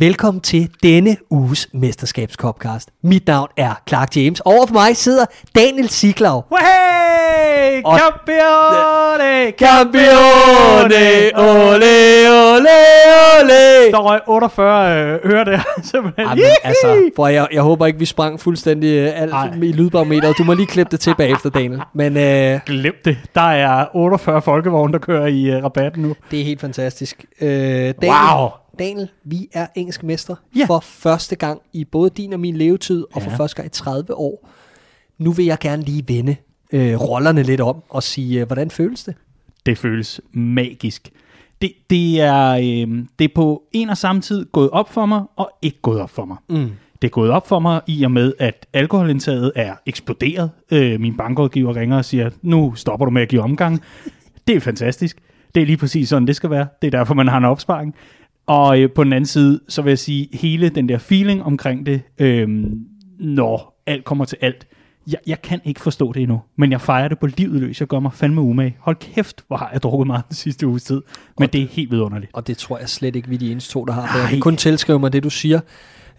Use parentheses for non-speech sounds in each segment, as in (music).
Velkommen til denne uges mesterskabskopcast. Mit navn er Clark James. Over for mig sidder Daniel Siglau. Hey! Og- Campione! Campione! Ole, ole, ole! Der røg 48 øh, øre der, (laughs) simpelthen. Jamen, altså, for jeg, jeg håber ikke, vi sprang fuldstændig øh, alt Ej. i lydbarometeret. Du må lige klippe det til bagefter, Daniel. Men øh, Glem det. Der er 48 folkevogne, der kører i uh, rabatten nu. det er helt fantastisk. Øh, Daniel, Wow! Daniel, vi er engelsk mester Ja. for første gang i både din og min levetid, og for Ja. første gang i 30 år. Nu vil jeg gerne lige vende øh, rollerne lidt om og sige, øh, hvordan føles det? Det føles magisk. Det, det, er, øh, det er på en og samme tid gået op for mig, og ikke gået op for mig. Mm. Det er gået op for mig i og med, at alkoholindtaget er eksploderet. Øh, min bankrådgiver ringer og siger, nu stopper du med at give omgang. Det er fantastisk. Det er lige præcis sådan, det skal være. Det er derfor, man har en opsparing. Og øh, på den anden side, så vil jeg sige, hele den der feeling omkring det, øh, når alt kommer til alt, jeg, jeg kan ikke forstå det endnu, men jeg fejrer det på livet løs. Jeg gør mig fandme umage. Hold kæft, hvor har jeg drukket meget den sidste uges tid. Men det er helt vidunderligt. Og det tror jeg slet ikke, vi er de eneste to, der har. For jeg Nej. kan kun tilskrive mig det, du siger.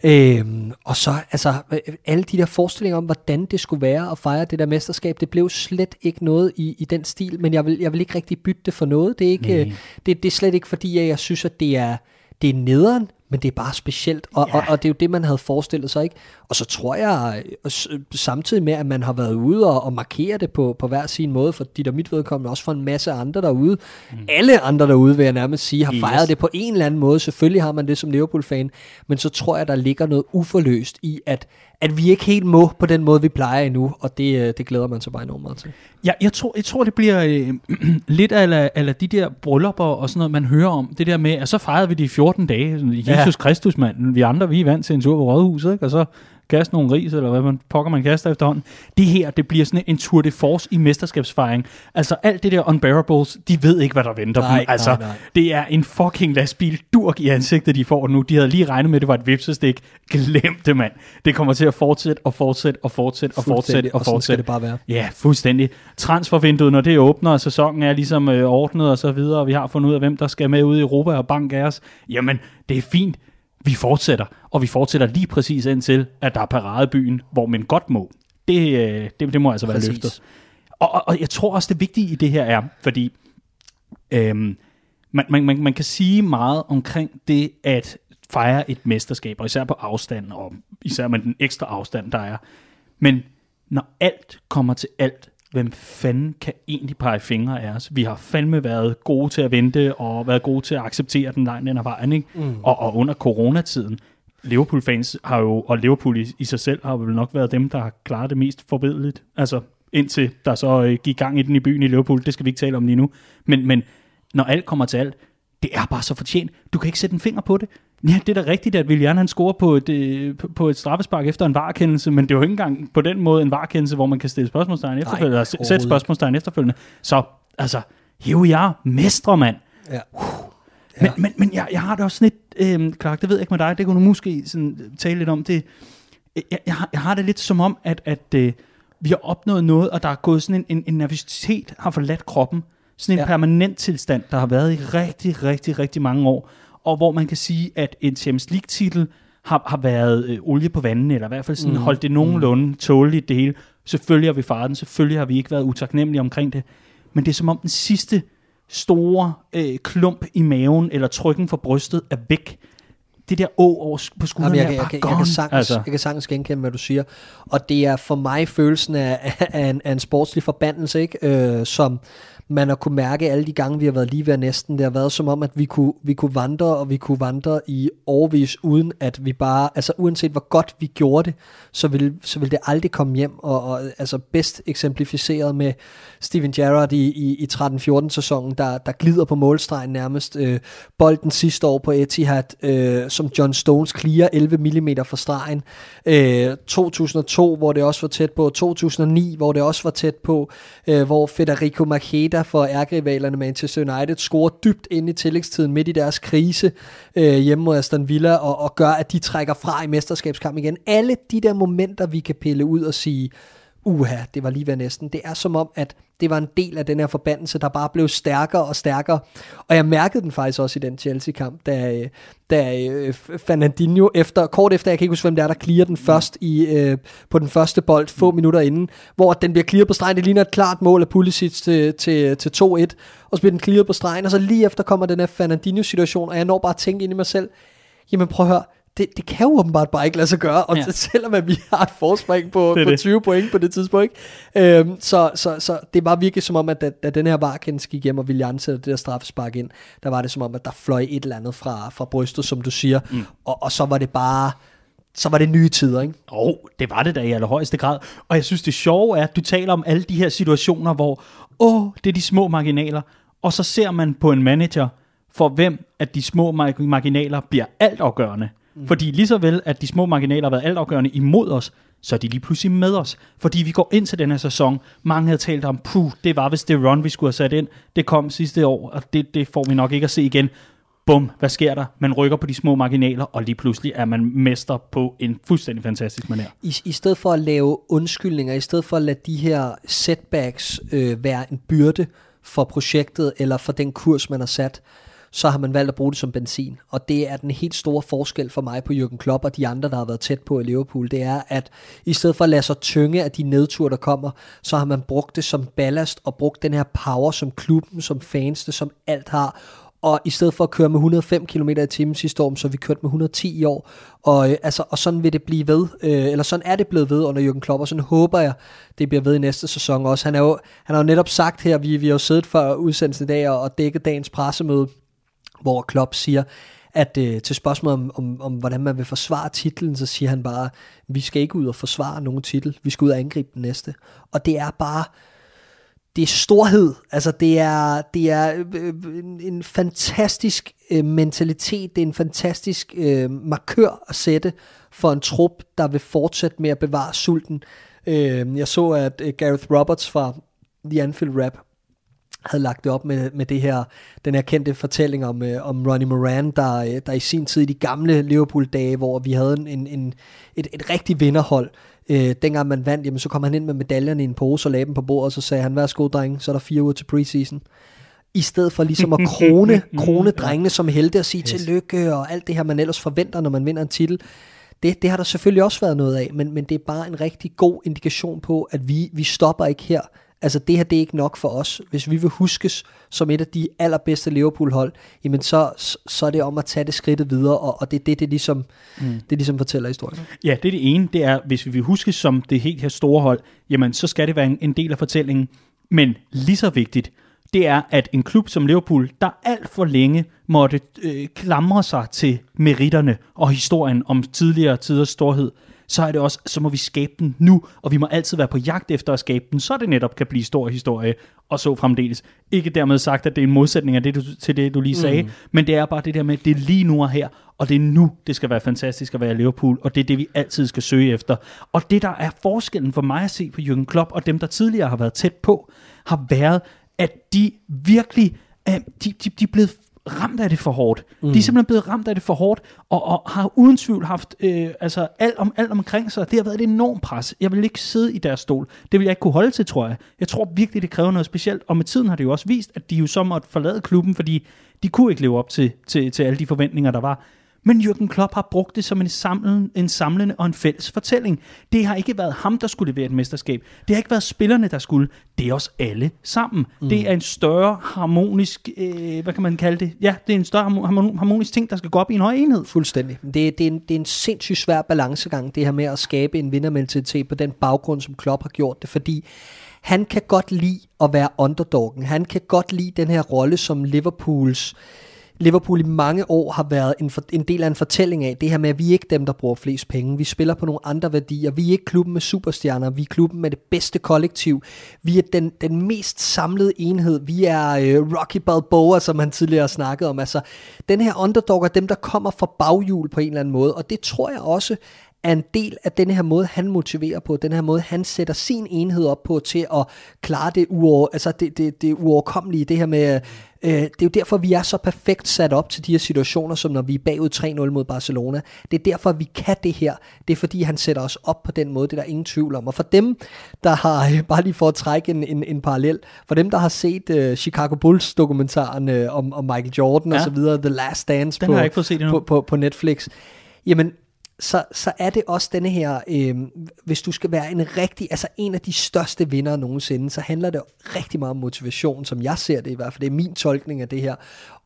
Øhm, og så, altså, alle de der forestillinger om, hvordan det skulle være at fejre det der mesterskab, det blev slet ikke noget i, i den stil, men jeg vil, jeg vil ikke rigtig bytte det for noget. Det er, ikke, Nej. øh, det, det er slet ikke fordi, at jeg synes, at det er, det er nederen, men det er bare specielt, og, Ja. og, og det er jo det, man havde forestillet sig, ikke? Og så tror jeg, samtidig med, at man har været ude og, og markere det på, på hver sin måde, for dit og mit vedkommende, også for en masse andre derude. Mm. Alle andre derude, vil jeg nærmest sige, har Yes. fejret det på en eller anden måde. Selvfølgelig har man det som Liverpool-fan, men så tror jeg, der ligger noget uforløst i, at, at vi ikke helt må på den måde, vi plejer endnu, og det, øh, det glæder man sig bare enormt meget til. Ja, jeg tror, jeg tror det bliver øh, (clears throat) lidt af, af de der bryllupper og sådan noget, man hører om. Det der med, at så fejrede vi de i 14 dage. Jesus Ja. Kristus, mand. Vi andre, vi er vant til en tur på rådhuset, ikke? Og så kaste nogle ris, eller hvad man pokker man kaster efterhånden. Det her, det bliver sådan en tour de force i mesterskabsfejring. Altså alt det der unbearables, de ved ikke, hvad der venter Nej, dem. Altså, nej, nej. det er en fucking lastbil durk i ansigtet, de får nu. De havde lige regnet med, at det var et vipsestik. Glem det, mand. Det kommer til at fortsætte og fortsætte og fortsætte og fortsætte og og sådan skal fortsætte. det bare være. Ja, fuldstændig. Transfervinduet, når det åbner, og sæsonen er ligesom øh, ordnet og så videre, og vi har fundet ud af, hvem der skal med ud i Europa og bank af os, jamen, det er fint. Vi fortsætter, og vi fortsætter lige præcis indtil, at der er paradebyen, hvor man godt må. Det, øh, det, det må altså være Præcis. løftet. Og, og, og jeg tror også, det vigtige i det her er, fordi øhm, man, man, man, man kan sige meget omkring det at fejre et mesterskab, og især på afstand, og især med den ekstra afstand, der er. Men når alt kommer til alt, hvem fanden kan egentlig pege fingre af os? Vi har fandme været gode til at vente, og været gode til at acceptere den langt den af vejen, ikke? Mm. Og, og under coronatiden, Liverpool-fans har jo, og Liverpool i, i sig selv, har vel nok været dem, der har klaret det mest forbederligt. Altså, indtil der så øh, gik gang i den i byen i Liverpool, det skal vi ikke tale om lige nu. Men, men når alt kommer til alt, det er bare så fortjent. Du kan ikke sætte en finger på det. Ja, det er da rigtigt, at Willian han scorer på et, øh, på- et straffespark efter en varekendelse, men det er jo ikke engang på den måde en varekendelse, hvor man kan stille spørgsmålstegn efterfølgende, eller s- overhovedet sætte spørgsmålstegn efterfølgende. Så, altså, we are, mestre, mand. Ja. Men, men, men jeg, jeg har det også lidt, øh, Clark, det ved jeg ikke med dig, det kunne du måske sådan, tale lidt om. Det, jeg, jeg, har, jeg har det lidt som om, at, at øh, vi har opnået noget, og der er gået sådan en, en, en nervøsitet, har forladt kroppen. Sådan en Ja. ja. permanent tilstand, der har været i rigtig, rigtig, rigtig mange år. Og hvor man kan sige, at en Champions League-titel har, har været øh, olie på vandet, eller i hvert fald sådan mm. holdt det nogenlunde tåleligt det hele. Selvfølgelig har vi faret den, selvfølgelig har vi ikke været utaknemmelige omkring det. Men det er som om den sidste store øh, klump i maven, eller trykken for brystet, er væk. Det der å over på skulderen Jamen, jeg, er jeg, bare jeg, jeg, gone. kan sagtens, altså. jeg kan sagtens genkende, hvad du siger. Og det er for mig følelsen af, af, en, af en sportslig forbandelse, ikke? Øh, som man har kunne mærke alle de gange, vi har været lige ved næsten. Det har været som om, at vi kunne, vi kunne vandre, og vi kunne vandre i årvis, uden at vi bare, altså uanset hvor godt vi gjorde det, så ville, så ville det aldrig komme hjem. Og, og altså bedst eksemplificeret med Steven Gerrard i, i, i 13-14 sæsonen, der, der glider på målstregen nærmest. Øh, bolden sidste år på Etihad, øh, som John Stones clear 11 mm fra stregen. Øh, 2002, hvor det også var tæt på. 2009, hvor det også var tæt på. Øh, hvor Federico Macheda for ærkerivalerne Manchester United scorer dybt ind i tillægstiden midt i deres krise øh, hjemme mod Aston Villa og, og gør, at de trækker fra i mesterskabskamp igen. Alle de der momenter, vi kan pille ud og sige, uha, det var lige ved næsten. Det er som om, at det var en del af den her forbandelse, der bare blev stærkere og stærkere. Og jeg mærkede den faktisk også i den Chelsea-kamp, da, da øh, Fernandinho, efter, kort efter, jeg kan ikke huske, hvem det er, der clear den først i, øh, på den første bold, få minutter inden, hvor den bliver clearet på stregen. Det ligner et klart mål af Pulisic til, til, til 2-1, og så bliver den clearet på stregen, og så lige efter kommer den her Fernandinho-situation, og jeg når bare at tænke ind i mig selv, jamen prøv at høre, det, det kan jo åbenbart bare ikke lade sig gøre, og ja. (laughs) selvom at vi har et forspring på, det på 20 det. point på det tidspunkt. Øhm, så, så, så det var virkelig som om, at da, da den her Varkens gik hjem, og William sætter det der straffespark ind, der var det som om, at der fløj et eller andet fra, fra brystet, som du siger, mm. og, og så var det bare så var det nye tider, ikke? Åh, oh, det var det da i allerhøjeste grad. Og jeg synes, det sjove er, at du taler om alle de her situationer, hvor, åh, oh, det er de små marginaler, og så ser man på en manager, for hvem at de små marginaler bliver altafgørende. Mm. Fordi lige så vel, at de små marginaler har været altafgørende imod os, så er de lige pludselig med os. Fordi vi går ind til den her sæson, mange havde talt om, puh, det var vist det run, vi skulle have sat ind. Det kom sidste år, og det, det får vi nok ikke at se igen. Bum, hvad sker der? Man rykker på de små marginaler, og lige pludselig er man mester på en fuldstændig fantastisk manér. I, I stedet for at lave undskyldninger, i stedet for at lade de her setbacks øh, være en byrde for projektet, eller for den kurs, man har sat, så har man valgt at bruge det som benzin. Og det er den helt store forskel for mig på Jürgen Klopp og de andre, der har været tæt på i Liverpool. Det er, at i stedet for at lade sig tynge af de nedture, der kommer, så har man brugt det som ballast og brugt den her power, som klubben, som fans, det som alt har, og i stedet for at køre med 105 km i timen sidste år, så har vi kørt med 110 i år. Og, øh, altså, og sådan vil det blive ved, øh, eller sådan er det blevet ved under Jürgen Klopp, og sådan håber jeg, det bliver ved i næste sæson også. Han, er jo, han har jo netop sagt her, vi, vi har jo siddet for udsendelsen i dag og, og dækket dagens pressemøde, hvor Klopp siger, at øh, til spørgsmålet om, om, om, hvordan man vil forsvare titlen, så siger han bare, vi skal ikke ud og forsvare nogen titel, vi skal ud og angribe den næste. Og det er bare, det er storhed, altså det er, det er øh, øh en, en fantastisk øh, mentalitet, det er en fantastisk øh, markør at sætte for en trup, der vil fortsætte med at bevare sulten. Øh, jeg så, at øh, Gareth Roberts fra The Anfield Rap, havde lagt det op med, med det her, den her kendte fortælling om, øh, om Ronnie Moran, der, øh, der i sin tid i de gamle Liverpool-dage, hvor vi havde en, en, et, et rigtig vinderhold, øh, dengang man vandt, jamen, så kom han ind med medaljerne i en pose og lagde dem på bordet, og så sagde han, værsgo drenge, så er der fire uger til preseason. I stedet for ligesom at krone, (laughs) krone drengene som helte og sige yes. tillykke og alt det her, man ellers forventer, når man vinder en titel. Det, det har der selvfølgelig også været noget af, men, men det er bare en rigtig god indikation på, at vi, vi stopper ikke her. Altså det her, det er ikke nok for os. Hvis vi vil huskes som et af de allerbedste Liverpool-hold, jamen så, så er det om at tage det skridtet videre, og, og det er det, det ligesom, mm. det ligesom fortæller historien. Ja, det er det ene, det er, hvis vi vil huskes som det helt her store hold, jamen så skal det være en, en del af fortællingen. Men lige så vigtigt, det er, at en klub som Liverpool, der alt for længe måtte øh, klamre sig til meritterne og historien om tidligere tiders storhed, så er det også, så må vi skabe den nu, og vi må altid være på jagt efter at skabe den, så det netop kan blive stor historie, og så fremdeles. Ikke dermed sagt, at det er en modsætning af det, du, til det, du lige sagde, mm. men det er bare det der med, at det er lige nu og her, og det er nu, det skal være fantastisk at være Liverpool, og det er det, vi altid skal søge efter. Og det, der er forskellen for mig at se på Jürgen Klopp, og dem, der tidligere har været tæt på, har været, at de virkelig, de, de, de er blevet ramt af det for hårdt. Mm. De er simpelthen blevet ramt af det for hårdt, og, og har uden tvivl haft øh, altså alt, om, alt omkring sig. Det har været et enormt pres. Jeg vil ikke sidde i deres stol. Det vil jeg ikke kunne holde til, tror jeg. Jeg tror virkelig, det kræver noget specielt, og med tiden har det jo også vist, at de jo så måtte forlade klubben, fordi de kunne ikke leve op til, til, til alle de forventninger, der var. Men Jürgen Klopp har brugt det som en, samlen, en samlende og en fælles fortælling. Det har ikke været ham, der skulle levere et mesterskab. Det har ikke været spillerne, der skulle. Det er os alle sammen. Mm. Det er en større harmonisk, øh, hvad kan man kalde det? Ja, det er en større harmonisk ting, der skal gå op i en høj enhed. Fuldstændig. Det, det, er, en, det er en sindssygt svær balancegang, det her med at skabe en vindermentalitet på den baggrund, som Klopp har gjort det, fordi han kan godt lide at være underdoggen. Han kan godt lide den her rolle som Liverpools Liverpool i mange år har været en, for, en del af en fortælling af det her med, at vi er ikke dem, der bruger flest penge. Vi spiller på nogle andre værdier. Vi er ikke klubben med superstjerner. Vi er klubben med det bedste kollektiv. Vi er den, den mest samlede enhed. Vi er øh, Rocky Balboa, som han tidligere har snakket om. Altså, den her underdog er dem, der kommer fra baghjul på en eller anden måde. Og det tror jeg også er en del af den her måde, han motiverer på, den her måde, han sætter sin enhed op på til at klare det, uover, altså det, det, det uoverkommelige, det her med, øh, det er jo derfor, vi er så perfekt sat op til de her situationer, som når vi er bagud 3-0 mod Barcelona. Det er derfor, vi kan det her. Det er fordi, han sætter os op på den måde, det er der ingen tvivl om. Og for dem, der har, bare lige for at trække en, en, en parallel, for dem, der har set uh, Chicago Bulls dokumentaren uh, om, om Michael Jordan ja. og så videre, The Last Dance Den på, på, på, på Netflix, jamen så, så er det også denne her, øh, hvis du skal være en rigtig, altså en af de største vinder nogensinde, så handler det rigtig meget om motivation, som jeg ser det i hvert fald. Det er min tolkning af det her.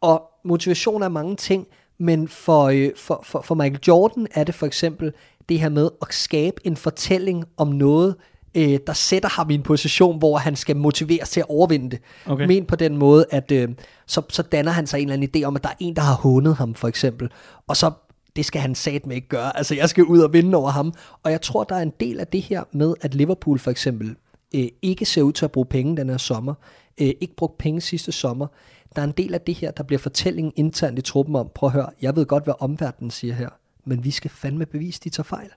Og motivation er mange ting, men for, øh, for, for, for Michael Jordan er det for eksempel det her med at skabe en fortælling om noget, øh, der sætter ham i en position, hvor han skal motiveres til at overvinde det. Okay. Men på den måde, at øh, så, så danner han sig en eller anden idé om, at der er en, der har hundet ham for eksempel. Og så det skal han satme ikke gøre. Altså, jeg skal ud og vinde over ham. Og jeg tror, der er en del af det her med, at Liverpool for eksempel øh, ikke ser ud til at bruge penge den her sommer. Øh, ikke brugt penge sidste sommer. Der er en del af det her, der bliver fortællingen internt i truppen om, prøv at høre, jeg ved godt, hvad omverdenen siger her, men vi skal fandme bevise, de tager fejl.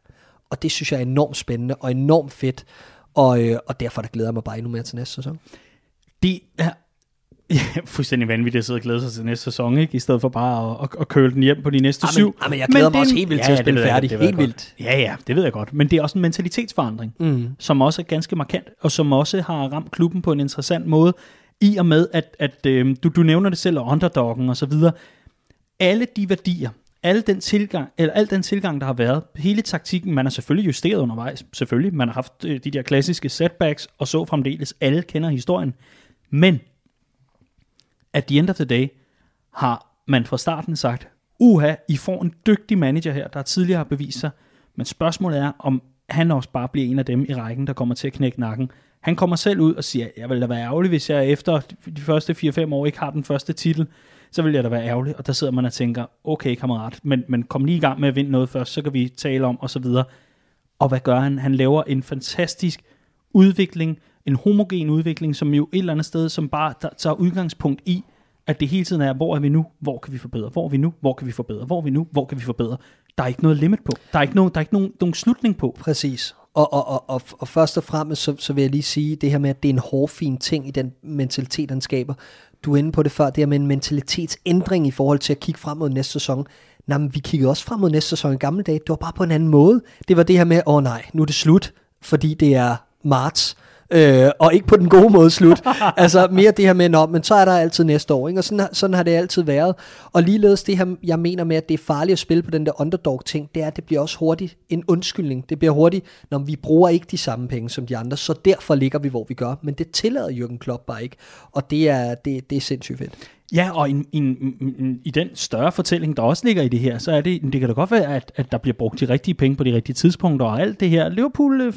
Og det synes jeg er enormt spændende og enormt fedt. Og, øh, og derfor der glæder jeg mig bare endnu mere til næste sæson. Det er ja, fuldstændig vanvittigt at sidde og glæde sig til næste sæson, ikke? I stedet for bare at, at, at køle den hjem på de næste Jamen, syv. jamen, jeg glæder mig det er også helt vildt til at spille færdig. jeg Helt vildt. Ja, ja, det ved jeg godt. Men det er også en mentalitetsforandring, Mm. som også er ganske markant, og som også har ramt klubben på en interessant måde, i og med, at, at øh, du, du nævner det selv, og underdoggen og så videre. Alle de værdier, alle den tilgang, eller al den tilgang, der har været, hele taktikken, man har selvfølgelig justeret undervejs, selvfølgelig. Man har haft øh, de der klassiske setbacks, og så fremdeles. Alle kender historien. Men at the end of the day, har man fra starten sagt, uha, I får en dygtig manager her, der tidligere har bevist sig, men spørgsmålet er, om han også bare bliver en af dem i rækken, der kommer til at knække nakken. Han kommer selv ud og siger, jeg vil da være ærgerlig, hvis jeg efter de første 4-5 år ikke har den første titel, så vil jeg da være ærgerlig. Og der sidder man og tænker, okay kammerat, men, men kom lige i gang med at vinde noget først, så kan vi tale om, og så videre. Og hvad gør han? Han laver en fantastisk udvikling, en homogen udvikling, som jo et eller andet sted, som bare der, tager udgangspunkt i, at det hele tiden er, hvor er vi nu? Hvor kan vi forbedre? Hvor er vi nu? Hvor kan vi forbedre? Hvor er vi nu? Hvor kan vi forbedre? Der er ikke noget limit på. Der er ikke nogen, der er ikke nogen, nogen slutning på. Præcis. Og, og, og, og, og først og fremmest, så, så vil jeg lige sige det her med, at det er en hårfin ting i den mentalitet, han skaber. Du er inde på det før, det her med en mentalitetsændring i forhold til at kigge frem mod næste sæson. Nej, men vi kiggede også frem mod næste sæson i gamle dage. Det var bare på en anden måde. Det var det her med, åh oh, nej, nu er det slut, fordi det er marts. Øh, og ikke på den gode måde slut. (laughs) altså mere det her med, Nå, men så er der altid næste år. Ikke? Og sådan, har- sådan har det altid været. Og ligeledes det her, jeg mener med, at det er farligt at spille på den der underdog-ting, det er, at det bliver også hurtigt en undskyldning. Det bliver hurtigt, når vi bruger ikke de samme penge som de andre, så derfor ligger vi, hvor vi gør. Men det tillader Jürgen Klopp bare ikke. Og det er, det, det er sindssygt fedt. Ja, og en en i, i den større fortælling, der også ligger i det her, så er det, det kan da godt være, at, at der bliver brugt de rigtige penge på de rigtige tidspunkter, og alt det her. Liverpool øh,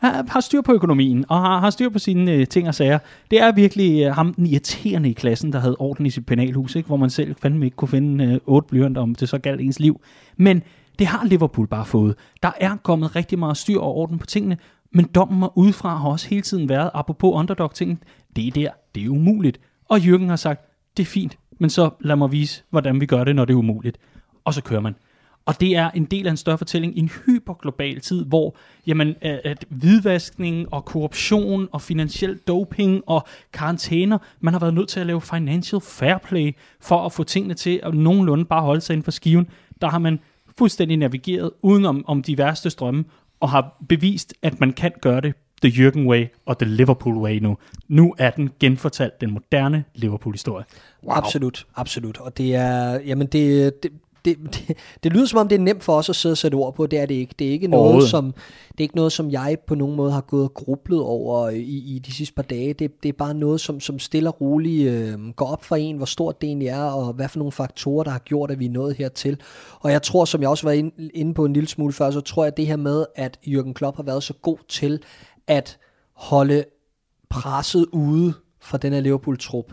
har, har styr på økonomien, og har, har styr på sine øh, ting og sager. Det er virkelig øh, ham den irriterende i klassen, der havde orden i sit penalhus, ikke? hvor man selv fandme ikke kunne finde øh, otte blyanter, om det så galt ens liv. Men det har Liverpool bare fået. Der er kommet rigtig meget styr og orden på tingene, men dommen udefra har også hele tiden været, apropos underdog-tingen, det er der, det er umuligt. Og Jürgen har sagt, det er fint, men så lad mig vise, hvordan vi gør det, når det er umuligt. Og så kører man. Og det er en del af en større fortælling i en hyperglobal tid, hvor jamen, at hvidvaskning og korruption og finansiel doping og karantæner, man har været nødt til at lave financial fair play for at få tingene til at nogenlunde bare holde sig inden for skiven. Der har man fuldstændig navigeret udenom om de værste strømme og har bevist, at man kan gøre det The Jürgen Way og The Liverpool Way nu. Nu er den genfortalt den moderne Liverpool-historie. Wow. Absolut, absolut. Og det er, jamen det, det, det, (laughs) det, det lyder som om, det er nemt for os at sidde og sætte ord på. Det er det ikke. Det er ikke noget, som, det er ikke noget, som jeg på nogen måde har gået og grublet over i, i de sidste par dage. Det, det er bare noget, som, som stille og roligt øh, går op for en, hvor stort det egentlig er, og hvad for nogle faktorer, der har gjort, at vi er nået hertil. Og jeg tror, som jeg også var inde, inde på en lille smule før, så tror jeg, det her med, at Jürgen Klopp har været så god til at holde presset ude fra den her Liverpool-trup,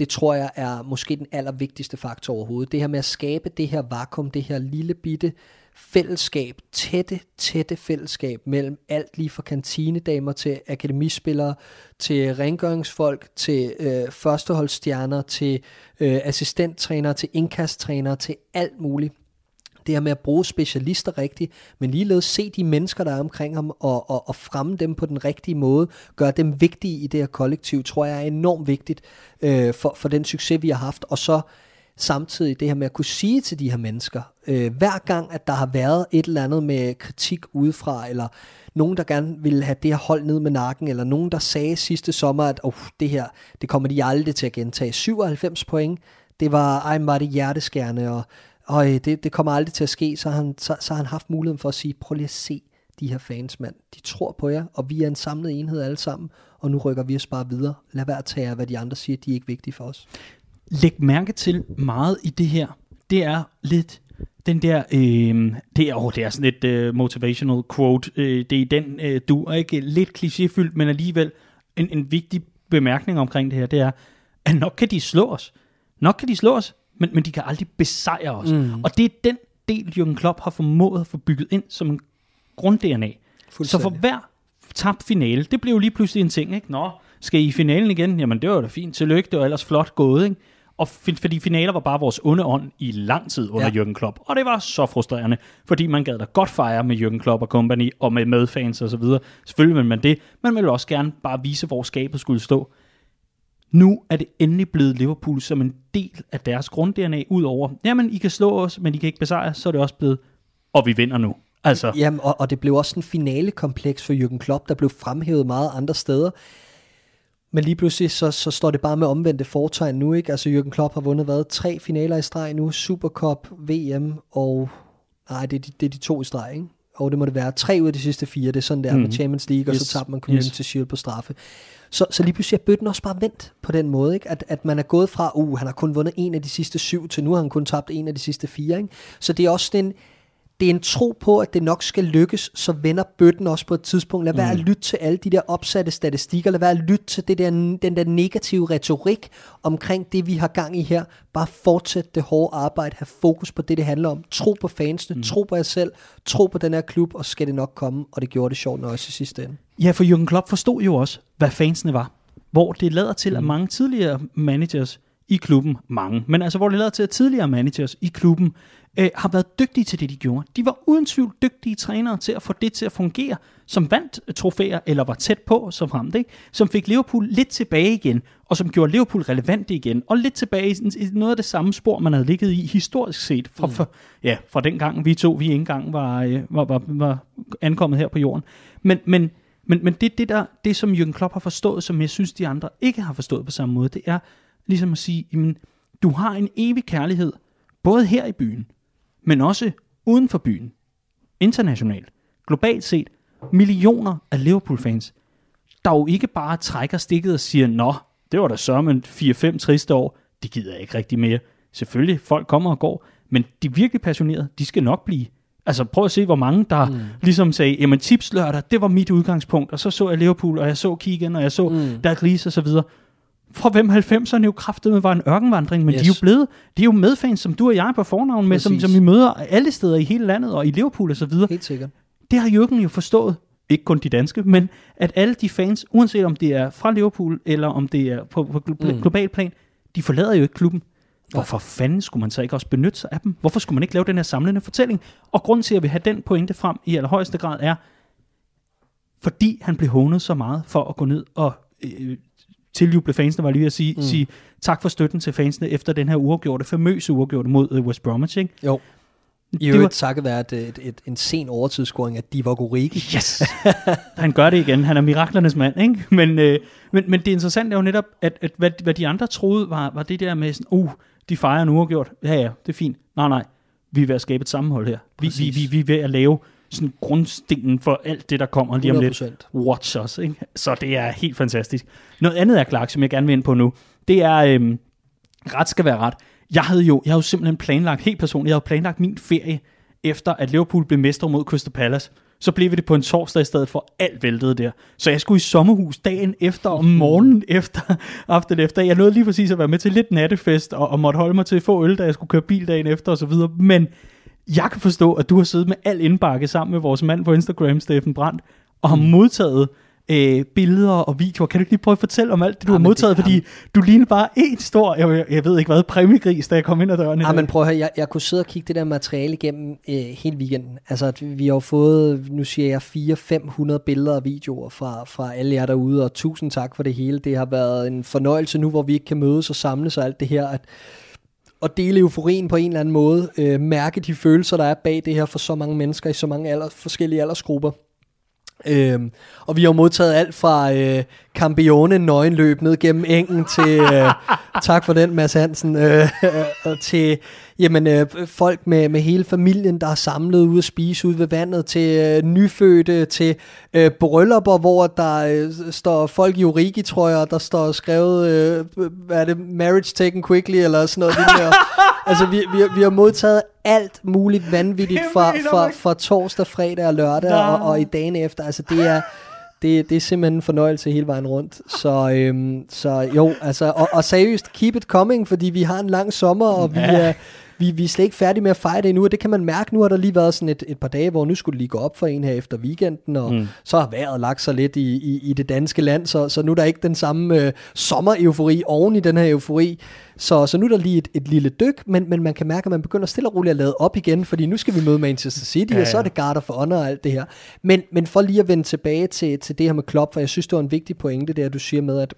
det tror jeg er måske den allervigtigste faktor overhovedet. Det her med at skabe det her vakuum, det her lille bitte fællesskab, tætte, tætte fællesskab mellem alt lige fra kantinedamer til akademispillere, til rengøringsfolk, til øh, førsteholdsstjerner, til øh, assistenttrænere, til indkasttrænere, til alt muligt det her med at bruge specialister rigtigt, men ligeledes se de mennesker, der er omkring ham, og, og, og fremme dem på den rigtige måde, gøre dem vigtige i det her kollektiv, tror jeg er enormt vigtigt øh, for, for den succes, vi har haft. Og så samtidig det her med at kunne sige til de her mennesker, øh, hver gang, at der har været et eller andet med kritik udefra, eller nogen, der gerne ville have det her hold ned med nakken, eller nogen, der sagde sidste sommer, at oh, det her, det kommer de aldrig til at gentage. 97 point, det var, ej, var det hjerteskærende, og, og øh, det, det kommer aldrig til at ske, så har, han, så, så har han haft muligheden for at sige, prøv lige at se de her fans, mand. De tror på jer, og vi er en samlet enhed alle sammen, og nu rykker vi os bare videre. Lad være at tage hvad de andre siger, de er ikke vigtige for os. Læg mærke til meget i det her. Det er lidt den der, øh, det, er, oh, det er sådan et uh, øh, motivational quote, øh, det er den, øh, du er ikke lidt klichéfyldt, men alligevel en, en vigtig bemærkning omkring det her, det er, at nok kan de slå os. Nok kan de slå os, men, men de kan aldrig besejre os. Mm. Og det er den del, Jürgen Klopp har formået at få bygget ind som en grund-DNA. Så for hver tabt finale, det blev jo lige pludselig en ting, ikke? Nå, skal I i finalen igen? Jamen, det var da fint. Tillykke, det var ellers flot gået, ikke? Og fordi finaler var bare vores onde ånd i lang tid under ja. Jürgen Klopp. Og det var så frustrerende, fordi man gad da godt fejre med Jürgen Klopp og company, og med medfans og så videre. Selvfølgelig vil man det, men man vil også gerne bare vise, hvor skabet skulle stå. Nu er det endelig blevet Liverpool som en del af deres grund-DNA, udover, jamen I kan slå os, men I kan ikke besejre, så er det også blevet, og vi vinder nu. Altså. Jamen, og, og det blev også en finale-kompleks for Jürgen Klopp, der blev fremhævet meget andre steder. Men lige pludselig, så, så står det bare med omvendte fortegn nu, ikke? Altså, Jürgen Klopp har vundet, hvad? Tre finaler i streg nu. Supercup, VM og... Nej, det er, de, det er de to i streg, ikke? Og det må det være. Tre ud af de sidste fire, det er sådan der mm. med mhm. Champions League, yes. og så tabte man Community yes. Shield på straffe. Så, så lige pludselig er bøtten også bare vendt på den måde, ikke? At, at man er gået fra, uh, han har kun vundet en af de sidste syv, til nu har han kun tabt en af de sidste fire, ikke? Så det er også den, det er en tro på, at det nok skal lykkes, så vender bøtten også på et tidspunkt. Lad være mm. at lytte til alle de der opsatte statistikker, lad være at lytte til det der, den der negative retorik omkring det, vi har gang i her. Bare fortsæt det hårde arbejde, have fokus på det, det handler om. Tro på fansene, mm. tro på jer selv, tro på den her klub, og så skal det nok komme, og det gjorde det sjovt også i sidste ende. Ja, for Jürgen Klopp forstod jo også, hvad fansene var. Hvor det lader til, mm. at mange tidligere managers i klubben, mange, men altså hvor det lader til, at tidligere managers i klubben øh, har været dygtige til det, de gjorde. De var uden tvivl dygtige trænere til at få det til at fungere, som vandt trofæer, eller var tæt på, som frem, ikke? som fik Liverpool lidt tilbage igen, og som gjorde Liverpool relevant igen, og lidt tilbage i noget af det samme spor, man havde ligget i historisk set, fra, mm. for, ja, fra den gang vi to, vi ikke engang var, øh, var, var, var ankommet her på jorden. Men, men, men, men det, det, der, det, som Jürgen Klopp har forstået, som jeg synes, de andre ikke har forstået på samme måde, det er ligesom at sige, jamen, du har en evig kærlighed, både her i byen, men også uden for byen. Internationalt. Globalt set. Millioner af Liverpool-fans, der jo ikke bare trækker stikket og siger, nå, det var da men 4-5 triste år, det gider jeg ikke rigtig mere. Selvfølgelig, folk kommer og går, men de er virkelig passionerede, de skal nok blive. Altså prøv at se, hvor mange der mm. ligesom sagde, jamen tipslørdag, det var mit udgangspunkt, og så så jeg Liverpool, og jeg så Keegan, og jeg så mm. Dalglish og så videre fra hvem 90'erne jo kraftet var en ørkenvandring, men yes. de er jo blevet, de er jo medfans, som du og jeg på fornavn med, som, som vi møder alle steder i hele landet, og i Liverpool og så videre. Helt sikkert. Det har Jørgen jo forstået, ikke kun de danske, men at alle de fans, uanset om det er fra Liverpool, eller om det er på, på glo- mm. global plan, de forlader jo ikke klubben. Hvorfor fanden skulle man så ikke også benytte sig af dem? Hvorfor skulle man ikke lave den her samlende fortælling? Og grunden til, at vi har den pointe frem i allerhøjeste grad er, fordi han blev hånet så meget for at gå ned og øh, tiljuble fansene, var lige at sige, mm. sige tak for støtten til fansene efter den her uafgjorte, famøse uafgjorte mod uh, West Bromwich, ikke? Jo. I øvrigt var... takket være et, et, et, en sen overtidsscoring af Divock Origi. Yes! (laughs) han gør det igen. Han er miraklernes mand, ikke? Men, øh, men, men det interessante er jo netop, at, at hvad, hvad de andre troede, var, var det der med sådan, uh, de fejrer en uafgjort. Ja, ja, det er fint. Nej, nej. Vi er ved at skabe et sammenhold her. Vi, vi, vi, vi er ved at lave sådan grundstenen for alt det, der kommer lige om 100%. lidt. Watch us, ikke? Så det er helt fantastisk. Noget andet er Clark, som jeg gerne vil ind på nu, det er, øhm, ret skal være ret. Jeg havde jo, jeg havde jo simpelthen planlagt, helt personligt, jeg havde planlagt min ferie, efter at Liverpool blev mestre mod Crystal Palace. Så blev det på en torsdag i stedet for alt væltede der. Så jeg skulle i sommerhus dagen efter, om morgenen efter, (laughs) aften efter. Jeg nåede lige præcis at være med til lidt nattefest, og, og måtte holde mig til at få øl, da jeg skulle køre bil dagen efter, og så videre. Men jeg kan forstå, at du har siddet med al indbakke sammen med vores mand på Instagram, Steffen Brandt, og har mm. modtaget øh, billeder og videoer. Kan du ikke lige prøve at fortælle om alt det, du Jamen, har modtaget? det- fordi du ligner bare en stor, jeg, jeg ved ikke hvad, præmiegris, da jeg kom ind ad døren Ja, dag. men prøv at høre, jeg, jeg kunne sidde og kigge det der materiale igennem øh, hele weekenden. Altså, at vi har jo fået, nu siger jeg, 400-500 billeder og videoer fra, fra alle jer derude, og tusind tak for det hele. Det har været en fornøjelse nu, hvor vi ikke kan mødes og samles og alt det her, at, at dele euforien på en eller anden måde, øh, mærke de følelser, der er bag det her for så mange mennesker i så mange alder, forskellige aldersgrupper. Øhm, og vi har modtaget alt fra øh, Campione nøgenløb ned gennem engen til, øh, (laughs) tak for den Mads Hansen, øh, (laughs) og til jamen, øh, folk med, med hele familien, der er samlet ude at spise ude ved vandet, til øh, nyfødte, til øh, bryllupper, hvor der øh, står folk i Origi, tror jeg, der står skrevet, øh, hvad er det, marriage taken quickly, eller sådan noget lignende. (laughs) altså, vi, vi, har- vi har modtaget alt muligt vanvittigt fra, fra, fra torsdag, fredag og lørdag, og, og i dagene efter. Altså, det er, det, det er simpelthen en fornøjelse hele vejen rundt. Så, øhm, så jo, altså, og, og seriøst, keep it coming, fordi vi har en lang sommer, og vi Ja. er, vi, vi er slet ikke færdige med at fejre det endnu, og det kan man mærke. Nu har der lige været sådan et, et par dage, hvor nu skulle det lige gå op for en her efter weekenden, og mm. så har vejret lagt sig lidt i, i, i det danske land, så, så nu er der ikke den samme øh, sommer-eufori oven i den her eufori. Så, så nu er der lige et, et lille dyk, men, men man kan mærke, at man begynder stille og roligt at lade op igen, fordi nu skal vi møde Manchester City, ja, Ja, og så er det Guard of Honor og alt det her. Men, men for lige at vende tilbage til, til det her med Klopp, for jeg synes, det var en vigtig pointe, det at du siger med, at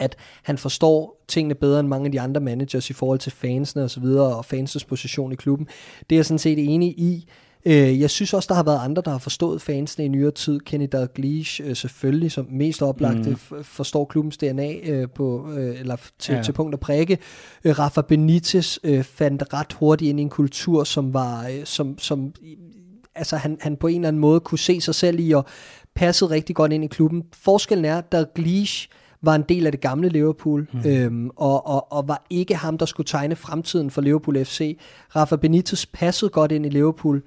at han forstår tingene bedre end mange af de andre managers i forhold til fansene og så videre, og fansens position i klubben. Det er jeg sådan set enig i. Øh, Jeg synes også, der har været andre, der har forstået fansene i nyere tid. Kenny Dalglish øh, selvfølgelig, som mest oplagte, mm. forstår klubbens DNA øh, på, øh, eller til, Ja. til punkt og prikke. Øh, Rafa Benitez øh, fandt ret hurtigt ind i en kultur, som var, øh, som, som altså han, han på en eller anden måde kunne se sig selv i og passede rigtig godt ind i klubben. Forskellen er, at Dalglish var en del af det gamle Liverpool, mm. øhm, og, og, og var ikke ham, der skulle tegne fremtiden for Liverpool FC. Rafa Benitez passede godt ind i Liverpool.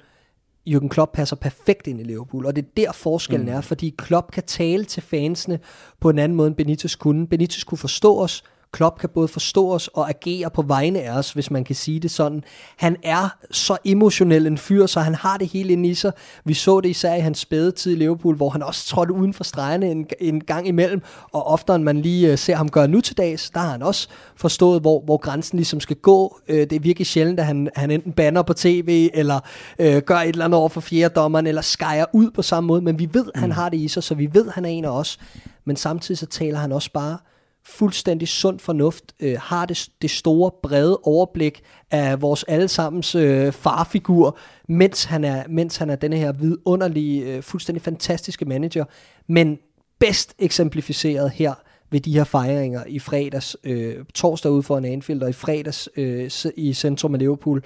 Jürgen Klopp passer perfekt ind i Liverpool, og det er der forskellen mm. er, fordi Klopp kan tale til fansene på en anden måde, end Benitez kunne. Benitez kunne forstå os, Klopp kan både forstå os og agere på vegne af os, hvis man kan sige det sådan. Han er så emotionel en fyr, så han har det hele inde i sig. Vi så det især i hans spæde tid i Liverpool, hvor han også trådte uden for stregene en, en gang imellem, og oftere end man lige øh, ser ham gøre nu til dags, der har han også forstået, hvor, hvor grænsen ligesom skal gå. Øh, det er virkelig sjældent, at han, han enten banner på tv, eller øh, gør et eller andet over for fjerdommeren, eller skærer ud på samme måde, men vi ved, han har det i sig, så vi ved, han er en af os. Men samtidig så taler han også bare fuldstændig sund fornuft, øh, har det, det store, brede overblik af vores allesammens øh, farfigur, mens han er, mens han er denne her vidunderlige, øh, fuldstændig fantastiske manager, men bedst eksemplificeret her ved de her fejringer i fredags, øh, torsdag ude for en Anfield, og i fredags øh, i centrum af Liverpool,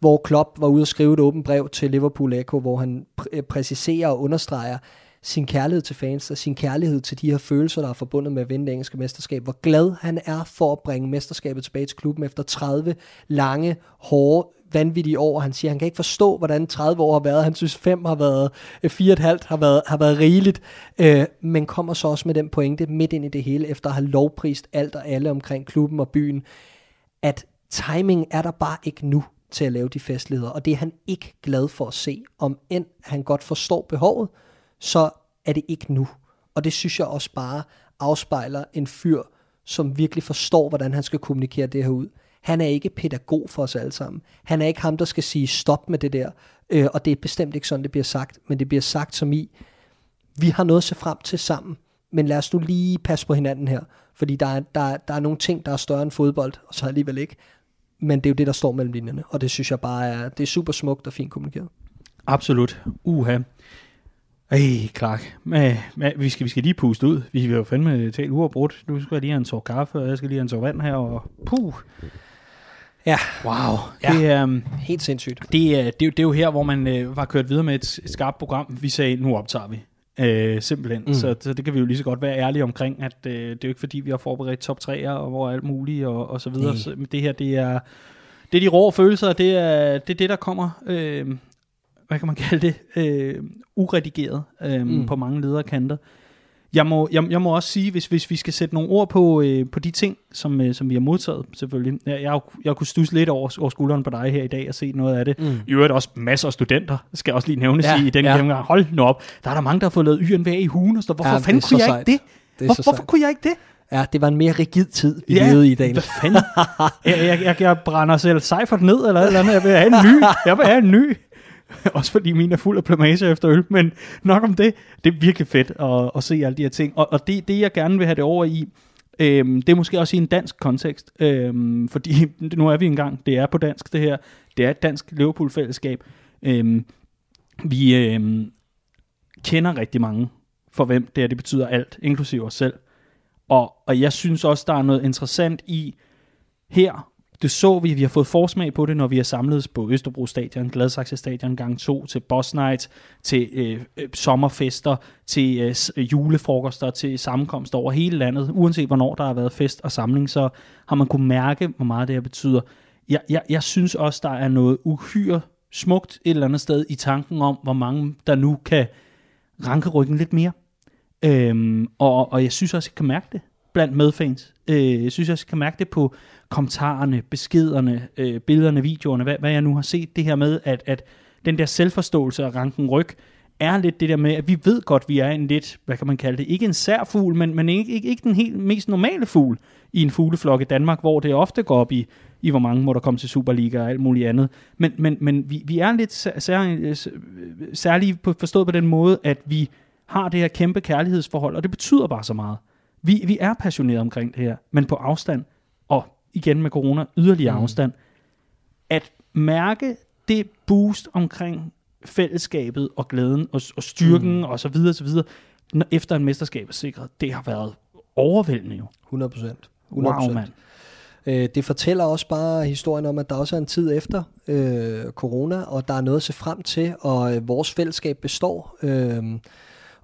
hvor Klopp var ude og skrive et åbent brev til Liverpool Echo, hvor han pr- præciserer og understreger sin kærlighed til fans, og sin kærlighed til de her følelser, der er forbundet med at vinde det engelske mesterskab. Hvor glad han er for at bringe mesterskabet tilbage til klubben efter 30 lange, hårde, vanvittige år. Han siger, han kan ikke forstå, hvordan 30 år har været. Han synes, 5 har været, øh, 4,5 har været, har været rigeligt. Øh, men kommer så også med den pointe midt ind i det hele, efter at have lovprist alt og alle omkring klubben og byen, at timing er der bare ikke nu til at lave de festligheder, og det er han ikke glad for at se. Om end han godt forstår behovet, så er det ikke nu. Og det synes jeg også bare afspejler en fyr, som virkelig forstår, hvordan han skal kommunikere det her ud. Han er ikke pædagog for os alle sammen. Han er ikke ham, der skal sige stop med det der. Øh, og det er bestemt ikke sådan, det bliver sagt. Men det bliver sagt som i, vi har noget at se frem til sammen, men lad os nu lige passe på hinanden her. Fordi der er, der, der er nogle ting, der er større end fodbold, og så alligevel ikke. Men det er jo det, der står mellem linjerne, og det synes jeg bare er, det er super smukt og fint kommunikeret. Absolut. Uha. Ej, Clark. Men, men, vi, skal, vi skal lige puste ud. Vi vil jo fandme tale uafbrudt. Nu skal jeg lige have en tår kaffe, og jeg skal lige have en tår vand her, og puh. Ja, Wow. Ja. Det, um, helt sindssygt. det, er, det, er jo- det er jo her, hvor man øh, var kørt videre med et, et skarpt program. Vi sagde, nu optager vi. Øh, simpelthen. Mm. Mm. Så, så det kan vi jo lige så godt være ærlige omkring, at øh, det er jo ikke fordi, vi har forberedt top 3'er og hvor alt muligt og, og så videre. Nej. Så, men det her, det er, det er de rå følelser, det er det, er det der kommer, øh, hvad kan man kalde det, øh, uredigeret øh, mm. På mange lederkanter. jeg må, jeg, jeg må også sige, hvis, hvis vi skal sætte nogle ord på, øh, på de ting, som, øh, som vi har modtaget, selvfølgelig. Jeg, jeg, jeg kunne stusse lidt over, over skulderen på dig her i dag og se noget af det. Mm. I øvrigt også masser af studenter, skal også lige nævne ja, i den ja. gennemgang. Hold nu op. Der er der mange, der har fået lavet YNVA i hugen, og så hvorfor ja, fanden kunne jeg sejt. ikke det? det Hvor, hvorfor kunne jeg ikke det? Ja, det var en mere rigid tid, vi ja, levede i dag. hvad fanden? (laughs) jeg, jeg, jeg, jeg brænder selv Seifert ned, eller eller andet. Jeg vil have en ny. Jeg vil have en ny. (laughs) Også fordi min er fuld af plamage efter øl, men nok om det. Det er virkelig fedt at, at se alle de her ting. Og, og det, det, jeg gerne vil have det over i, øhm, det er måske også i en dansk kontekst. Øhm, fordi (laughs) nu er vi engang, det er på dansk det her. Det er et dansk Liverpool-fællesskab. Øhm, vi øhm, kender rigtig mange, for hvem det er, det betyder alt, inklusive os selv. Og, og jeg synes også, der er noget interessant i her det så vi, vi har fået forsmag på det, når vi har samlet på Østerbro Stadion, Gladsaxe Stadion gang 2, til Boss Night, til øh, øh, sommerfester, til øh, julefrokoster, til sammenkomster over hele landet. Uanset hvornår der har været fest og samling, så har man kunne mærke, hvor meget det her betyder. Jeg, jeg, jeg synes også, der er noget uhyre smukt et eller andet sted i tanken om, hvor mange der nu kan ranke ryggen lidt mere. Øhm, og, og jeg synes også, jeg kan mærke det blandt medfans. Øh, jeg synes også, jeg kan mærke det på kommentarerne, beskederne, øh, billederne, videoerne, hvad, hvad jeg nu har set, det her med, at, at den der selvforståelse og ranken ryg, er lidt det der med, at vi ved godt, at vi er en lidt, hvad kan man kalde det, ikke en sær fugl, men, men ikke, ikke, ikke den helt mest normale fugl i en fugleflok i Danmark, hvor det ofte går op i, i hvor mange må der komme til Superliga og alt muligt andet. Men, men, men vi, vi er lidt sær, sær, øh, særligt forstået på den måde, at vi har det her kæmpe kærlighedsforhold, og det betyder bare så meget. Vi, vi er passionerede omkring det her, men på afstand, og igen med corona, yderligere mm. afstand, at mærke det boost omkring fællesskabet og glæden og, og styrken mm. og så videre, så videre, når, efter en mesterskab er sikret, det har været overvældende jo. 100 procent. Wow, mand. Øh, det fortæller også bare historien om, at der også er en tid efter øh, corona, og der er noget at se frem til, og øh, vores fællesskab består. Øh,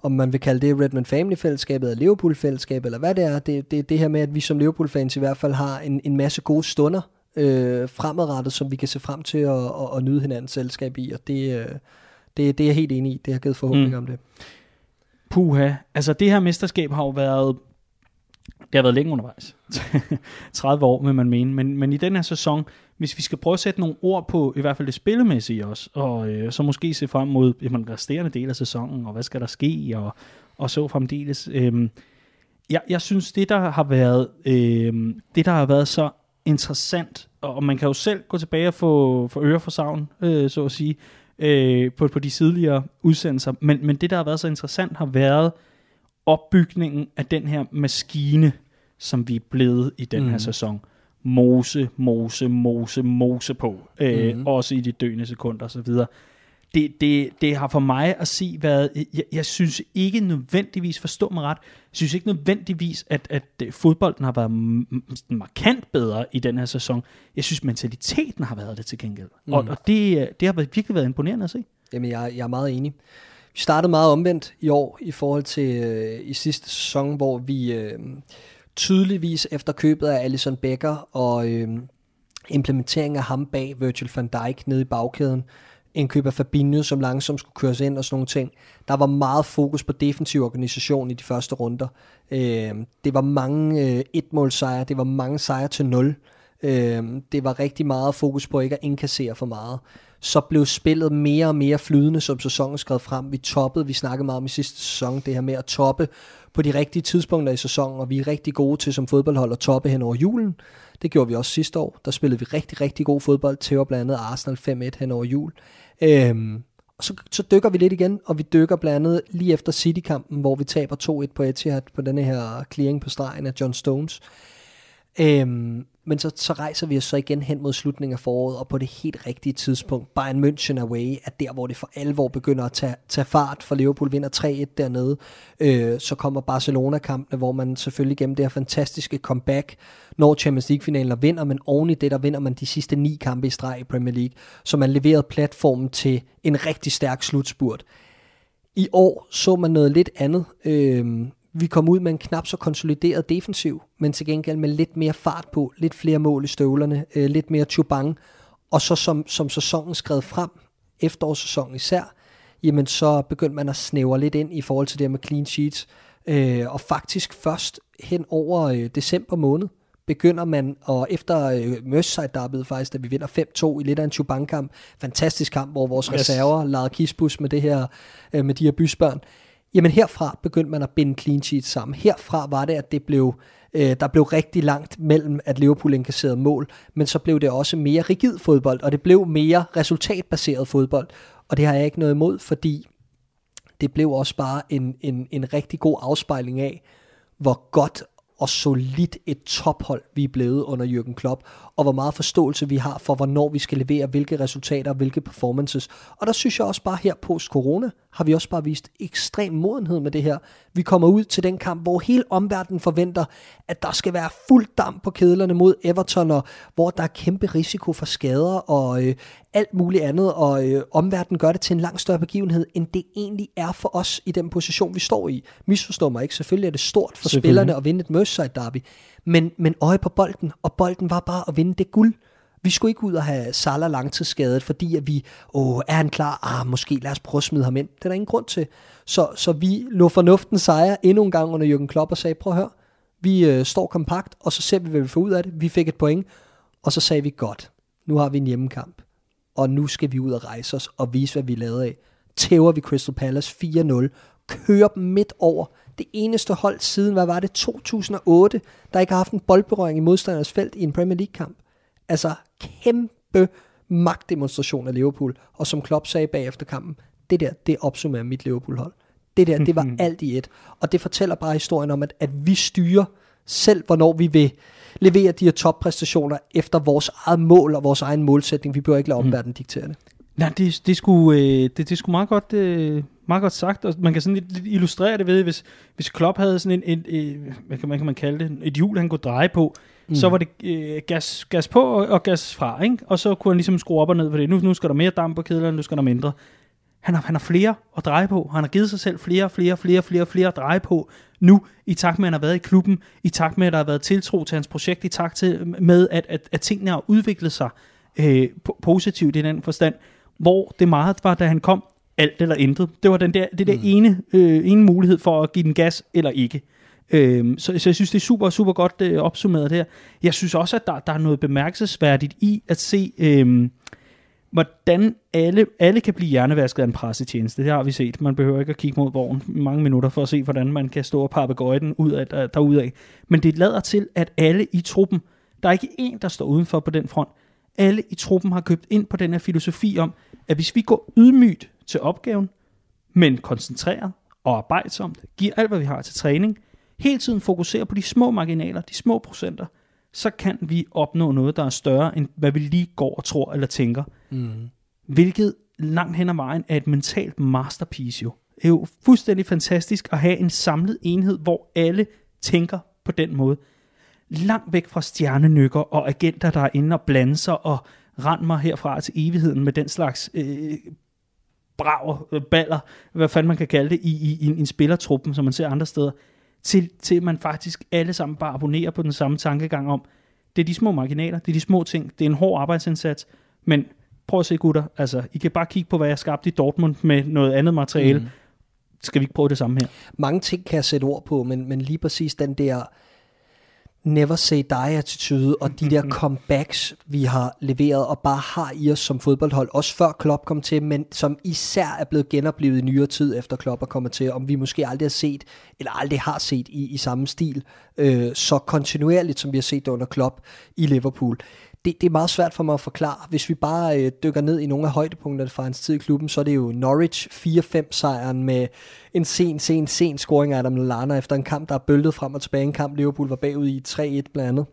om man vil kalde det Redmond Family-fællesskabet, eller Liverpool-fællesskabet, eller hvad det er. Det, det, det her med, at vi som Liverpool-fans i hvert fald har en, en masse gode stunder øh, fremadrettet, som vi kan se frem til at, at, at nyde hinandens selskab i, og det, øh, det, det er jeg helt enig i. Det har givet forhåbning mm. om det. Puha. Altså det her mesterskab har jo været det har været længe undervejs. (laughs) 30 år, vil man mene. Men, men i den her sæson, hvis vi skal prøve at sætte nogle ord på, i hvert fald det spillemæssige også, og øh, så måske se frem mod jamen, resterende del af sæsonen, og hvad skal der ske, og, og så fremdeles. Øh, jeg, jeg synes, det der har været, øh, det der har været så interessant, og man kan jo selv gå tilbage og få, få øre for savn, øh, så at sige, øh, på, på de tidligere udsendelser, men, men det der har været så interessant har været opbygningen af den her maskine, som vi er blevet i den her mm. sæson. Mose, mose, mose, mose på. Øh, mm. Også i de døende sekunder osv. Det, det, det har for mig at sige været, jeg, jeg synes ikke nødvendigvis, forstå mig ret, jeg synes ikke nødvendigvis, at, at fodbolden har været markant bedre i den her sæson. Jeg synes, mentaliteten har været det til gengæld. Mm. Og, og det, det har virkelig været imponerende at se. Jamen, jeg, jeg er meget enig. Vi startede meget omvendt i år i forhold til øh, i sidste sæson, hvor vi... Øh, tydeligvis efter købet af Alison Becker og øh, implementeringen af ham bag Virgil van Dijk nede i bagkæden, en køb af Fabinho, som langsomt skulle køres ind og sådan nogle ting. Der var meget fokus på defensiv organisation i de første runder. Øh, det var mange øh, etmålsejre, det var mange sejre til nul. Øh, det var rigtig meget fokus på ikke at inkassere for meget. Så blev spillet mere og mere flydende, som sæsonen skred frem. Vi toppede, vi snakkede meget om i sidste sæson, det her med at toppe på de rigtige tidspunkter i sæsonen, og vi er rigtig gode til som fodboldhold at toppe hen over julen. Det gjorde vi også sidste år. Der spillede vi rigtig, rigtig god fodbold til blandt andet Arsenal 5-1 hen over jul. Øhm, og så, så dykker vi lidt igen, og vi dykker blandt andet lige efter City-kampen, hvor vi taber 2-1 på Etihad på denne her clearing på stregen af John Stones. Øhm, men så, så rejser vi os så igen hen mod slutningen af foråret, og på det helt rigtige tidspunkt, Bayern München away, er der, hvor det for alvor begynder at tage, tage fart, for Liverpool vinder 3-1 dernede. Øh, så kommer Barcelona-kampene, hvor man selvfølgelig gennem det her fantastiske comeback, når Champions League-finalen og vinder, men oven i det, der vinder man de sidste ni kampe i streg i Premier League, så man leverede platformen til en rigtig stærk slutspurt. I år så man noget lidt andet. Øh, vi kom ud med en knap så konsolideret defensiv, men til gengæld med lidt mere fart på, lidt flere mål i støvlerne, øh, lidt mere chubang, og så som, som sæsonen skred frem, efterårssæsonen især, jamen så begyndte man at snævre lidt ind i forhold til det med clean sheets. Øh, og faktisk først hen over øh, december måned, begynder man, og efter øh, Merseyside derbyet faktisk, da vi vinder 5-2 i lidt af en Chubank-kamp, fantastisk kamp, hvor vores yes. reserver lavede kispus med, det her, øh, med de her bysbørn, jamen herfra begyndte man at binde clean sheets sammen. Herfra var det, at det blev, øh, der blev rigtig langt mellem, at Liverpool indkasserede mål, men så blev det også mere rigid fodbold, og det blev mere resultatbaseret fodbold, og det har jeg ikke noget imod, fordi det blev også bare en, en, en rigtig god afspejling af, hvor godt og solidt et tophold, vi er blevet under Jürgen Klopp, og hvor meget forståelse vi har for, hvornår vi skal levere, hvilke resultater og hvilke performances. Og der synes jeg også bare her post-corona, har vi også bare vist ekstrem modenhed med det her. Vi kommer ud til den kamp, hvor hele omverdenen forventer, at der skal være fuld damp på kedlerne mod Everton, og hvor der er kæmpe risiko for skader og øh, alt muligt andet, og øh, omverdenen gør det til en langt større begivenhed, end det egentlig er for os i den position, vi står i. Misforstår mig ikke, selvfølgelig er det stort for spillerne at vinde et Merseyside derby, men, men øje på bolden, og bolden var bare at vinde det guld. Vi skulle ikke ud og have Salah langtidsskadet, fordi at vi, åh, er han klar? Ah, måske lad os prøve at smide ham ind. Det er der ingen grund til. Så, så vi lå fornuften sejre endnu en gang under Jürgen Klopp og sagde, prøv at høre, vi øh, står kompakt, og så ser vi, hvad vi får ud af det. Vi fik et point, og så sagde vi, godt, nu har vi en hjemmekamp, og nu skal vi ud og rejse os og vise, hvad vi lavede af. Tæver vi Crystal Palace 4-0, kører dem midt over, det eneste hold siden, hvad var det, 2008, der ikke har haft en boldberøring i modstanders felt i en Premier League-kamp. Altså kæmpe magtdemonstration af Liverpool, og som Klopp sagde bagefter kampen, det der, det opsummerer mit Liverpool-hold. Det der, det var (laughs) alt i et. Og det fortæller bare historien om, at, at vi styrer selv, hvornår vi vil levere de her toppræstationer efter vores eget mål og vores egen målsætning. Vi bør ikke lade mm. omverdenen diktere det. Nej, det, det, skulle, øh, det, det skulle meget godt, øh, meget godt sagt, og man kan sådan lidt, lidt illustrere det ved, hvis, hvis Klopp havde sådan en, en, en hvad, kan, hvad kan man kalde det, et hjul, han kunne dreje på, mm. så var det øh, gas, gas på og, og gas fra, ikke? og så kunne han ligesom skrue op og ned på det. Nu, nu skal der mere damp på kedlerne, nu skal der mindre. Han har, han har flere at dreje på. Han har givet sig selv flere, flere, flere, flere, flere at dreje på nu, i takt med, at han har været i klubben, i takt med, at der har været tiltro til hans projekt, i takt til, med, at, at, at tingene har udviklet sig øh, positivt i den forstand hvor det meget var, da han kom, alt eller intet. Det var den der, det der mm. ene, øh, ene mulighed for at give den gas eller ikke. Øhm, så, så jeg synes, det er super, super godt øh, opsummeret der. Jeg synes også, at der, der er noget bemærkelsesværdigt i at se, øh, hvordan alle, alle kan blive hjernevasket af en pressetjeneste. Det har vi set. Man behøver ikke at kigge mod vognen mange minutter for at se, hvordan man kan stå og papegøjden ud af, der, derudad. Men det lader til, at alle i truppen, der er ikke en, der står udenfor på den front, alle i truppen har købt ind på den her filosofi om, at hvis vi går ydmygt til opgaven, men koncentreret og arbejdsomt, giver alt, hvad vi har til træning, hele tiden fokuserer på de små marginaler, de små procenter, så kan vi opnå noget, der er større, end hvad vi lige går og tror eller tænker. Mm. Hvilket langt hen ad vejen er et mentalt masterpiece jo. Det er jo fuldstændig fantastisk at have en samlet enhed, hvor alle tænker på den måde langt væk fra stjernenykker og agenter, der er inde og blande sig og rend mig herfra til evigheden med den slags øh, braver, øh, baller, hvad fanden man kan kalde det, i, i, i en spillertruppen, som man ser andre steder, til, til man faktisk alle sammen bare abonnerer på den samme tankegang om, det er de små marginaler, det er de små ting, det er en hård arbejdsindsats, men prøv at se gutter, altså, I kan bare kigge på, hvad jeg skabte i Dortmund med noget andet materiale. Mm. Skal vi ikke prøve det samme her? Mange ting kan jeg sætte ord på, men, men lige præcis den der never say die attitude, og de der (laughs) comebacks, vi har leveret og bare har i os som fodboldhold, også før Klopp kom til, men som især er blevet genoplevet i nyere tid, efter Klopp er kommet til, om vi måske aldrig har set, eller aldrig har set i, i samme stil, øh, så kontinuerligt, som vi har set det under Klopp i Liverpool det, det er meget svært for mig at forklare. Hvis vi bare øh, dykker ned i nogle af højdepunkterne fra hans tid i klubben, så er det jo Norwich 4-5 sejren med en sen, sen, sen scoring af Adam Lallana efter en kamp, der er bøltet frem og tilbage. En kamp, Liverpool var bagud i 3-1 blandt andet.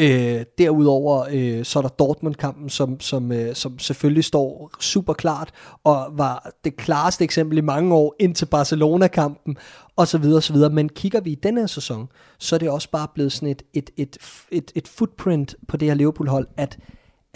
Øh, derudover øh, så er der Dortmund-kampen, som, som, øh, som selvfølgelig står super klart, og var det klareste eksempel i mange år indtil Barcelona-kampen, og så videre, og så videre. Men kigger vi i denne her sæson, så er det også bare blevet sådan et, et, et, et, et footprint på det her Liverpool-hold, at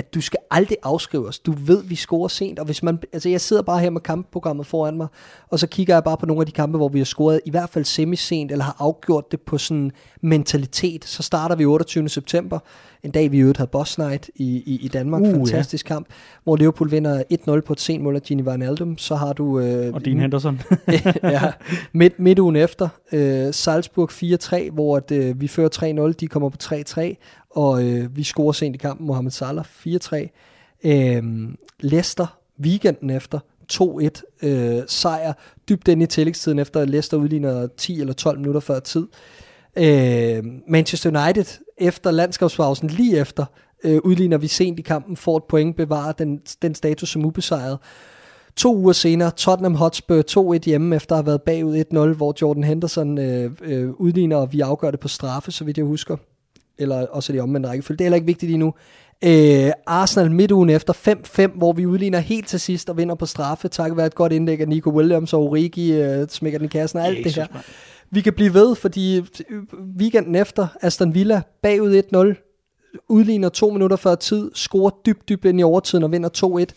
at du skal aldrig afskrive os. Du ved, vi scorer sent, og hvis man, altså jeg sidder bare her med kampprogrammet foran mig, og så kigger jeg bare på nogle af de kampe, hvor vi har scoret i hvert fald semi-sent, eller har afgjort det på sådan mentalitet. Så starter vi 28. september, en dag, vi i øvrigt havde Boss Night i, i, i Danmark. Uh, Fantastisk kamp. Hvor Liverpool vinder 1-0 på et sent mål af Gini Wijnaldum. Så har du... Øh, Og Dean Henderson. (laughs) ja, midt, midt ugen efter. Øh, Salzburg 4-3, hvor at, øh, vi fører 3-0. De kommer på 3-3. Og øh, vi scorer sent i kampen. Mohamed Salah 4-3. Øh, Leicester weekenden efter 2-1 øh, sejr, dybt ind i tillægstiden efter at Leicester udligner 10 eller 12 minutter før tid. Øh, Manchester United efter landskabspausen lige efter øh, udligner vi sent i kampen, får et point, bevarer den, den status som ubesejret. To uger senere, Tottenham Hotspur 2-1 hjemme, efter at have været bagud 1-0, hvor Jordan Henderson øh, øh, udligner, og vi afgør det på straffe, så vidt jeg husker. Eller også det omvendte rækkefølge. Det er heller ikke vigtigt endnu. Øh, Arsenal midt ugen efter 5-5, hvor vi udligner helt til sidst og vinder på straffe, takket være et godt indlæg af Nico Williams og Origi, øh, smækker den i kassen og alt Jesus, det her. mand. Vi kan blive ved, fordi weekenden efter Aston Villa bagud 1-0, udligner to minutter før tid, scorer dybt, dybt ind i overtiden og vinder 2-1.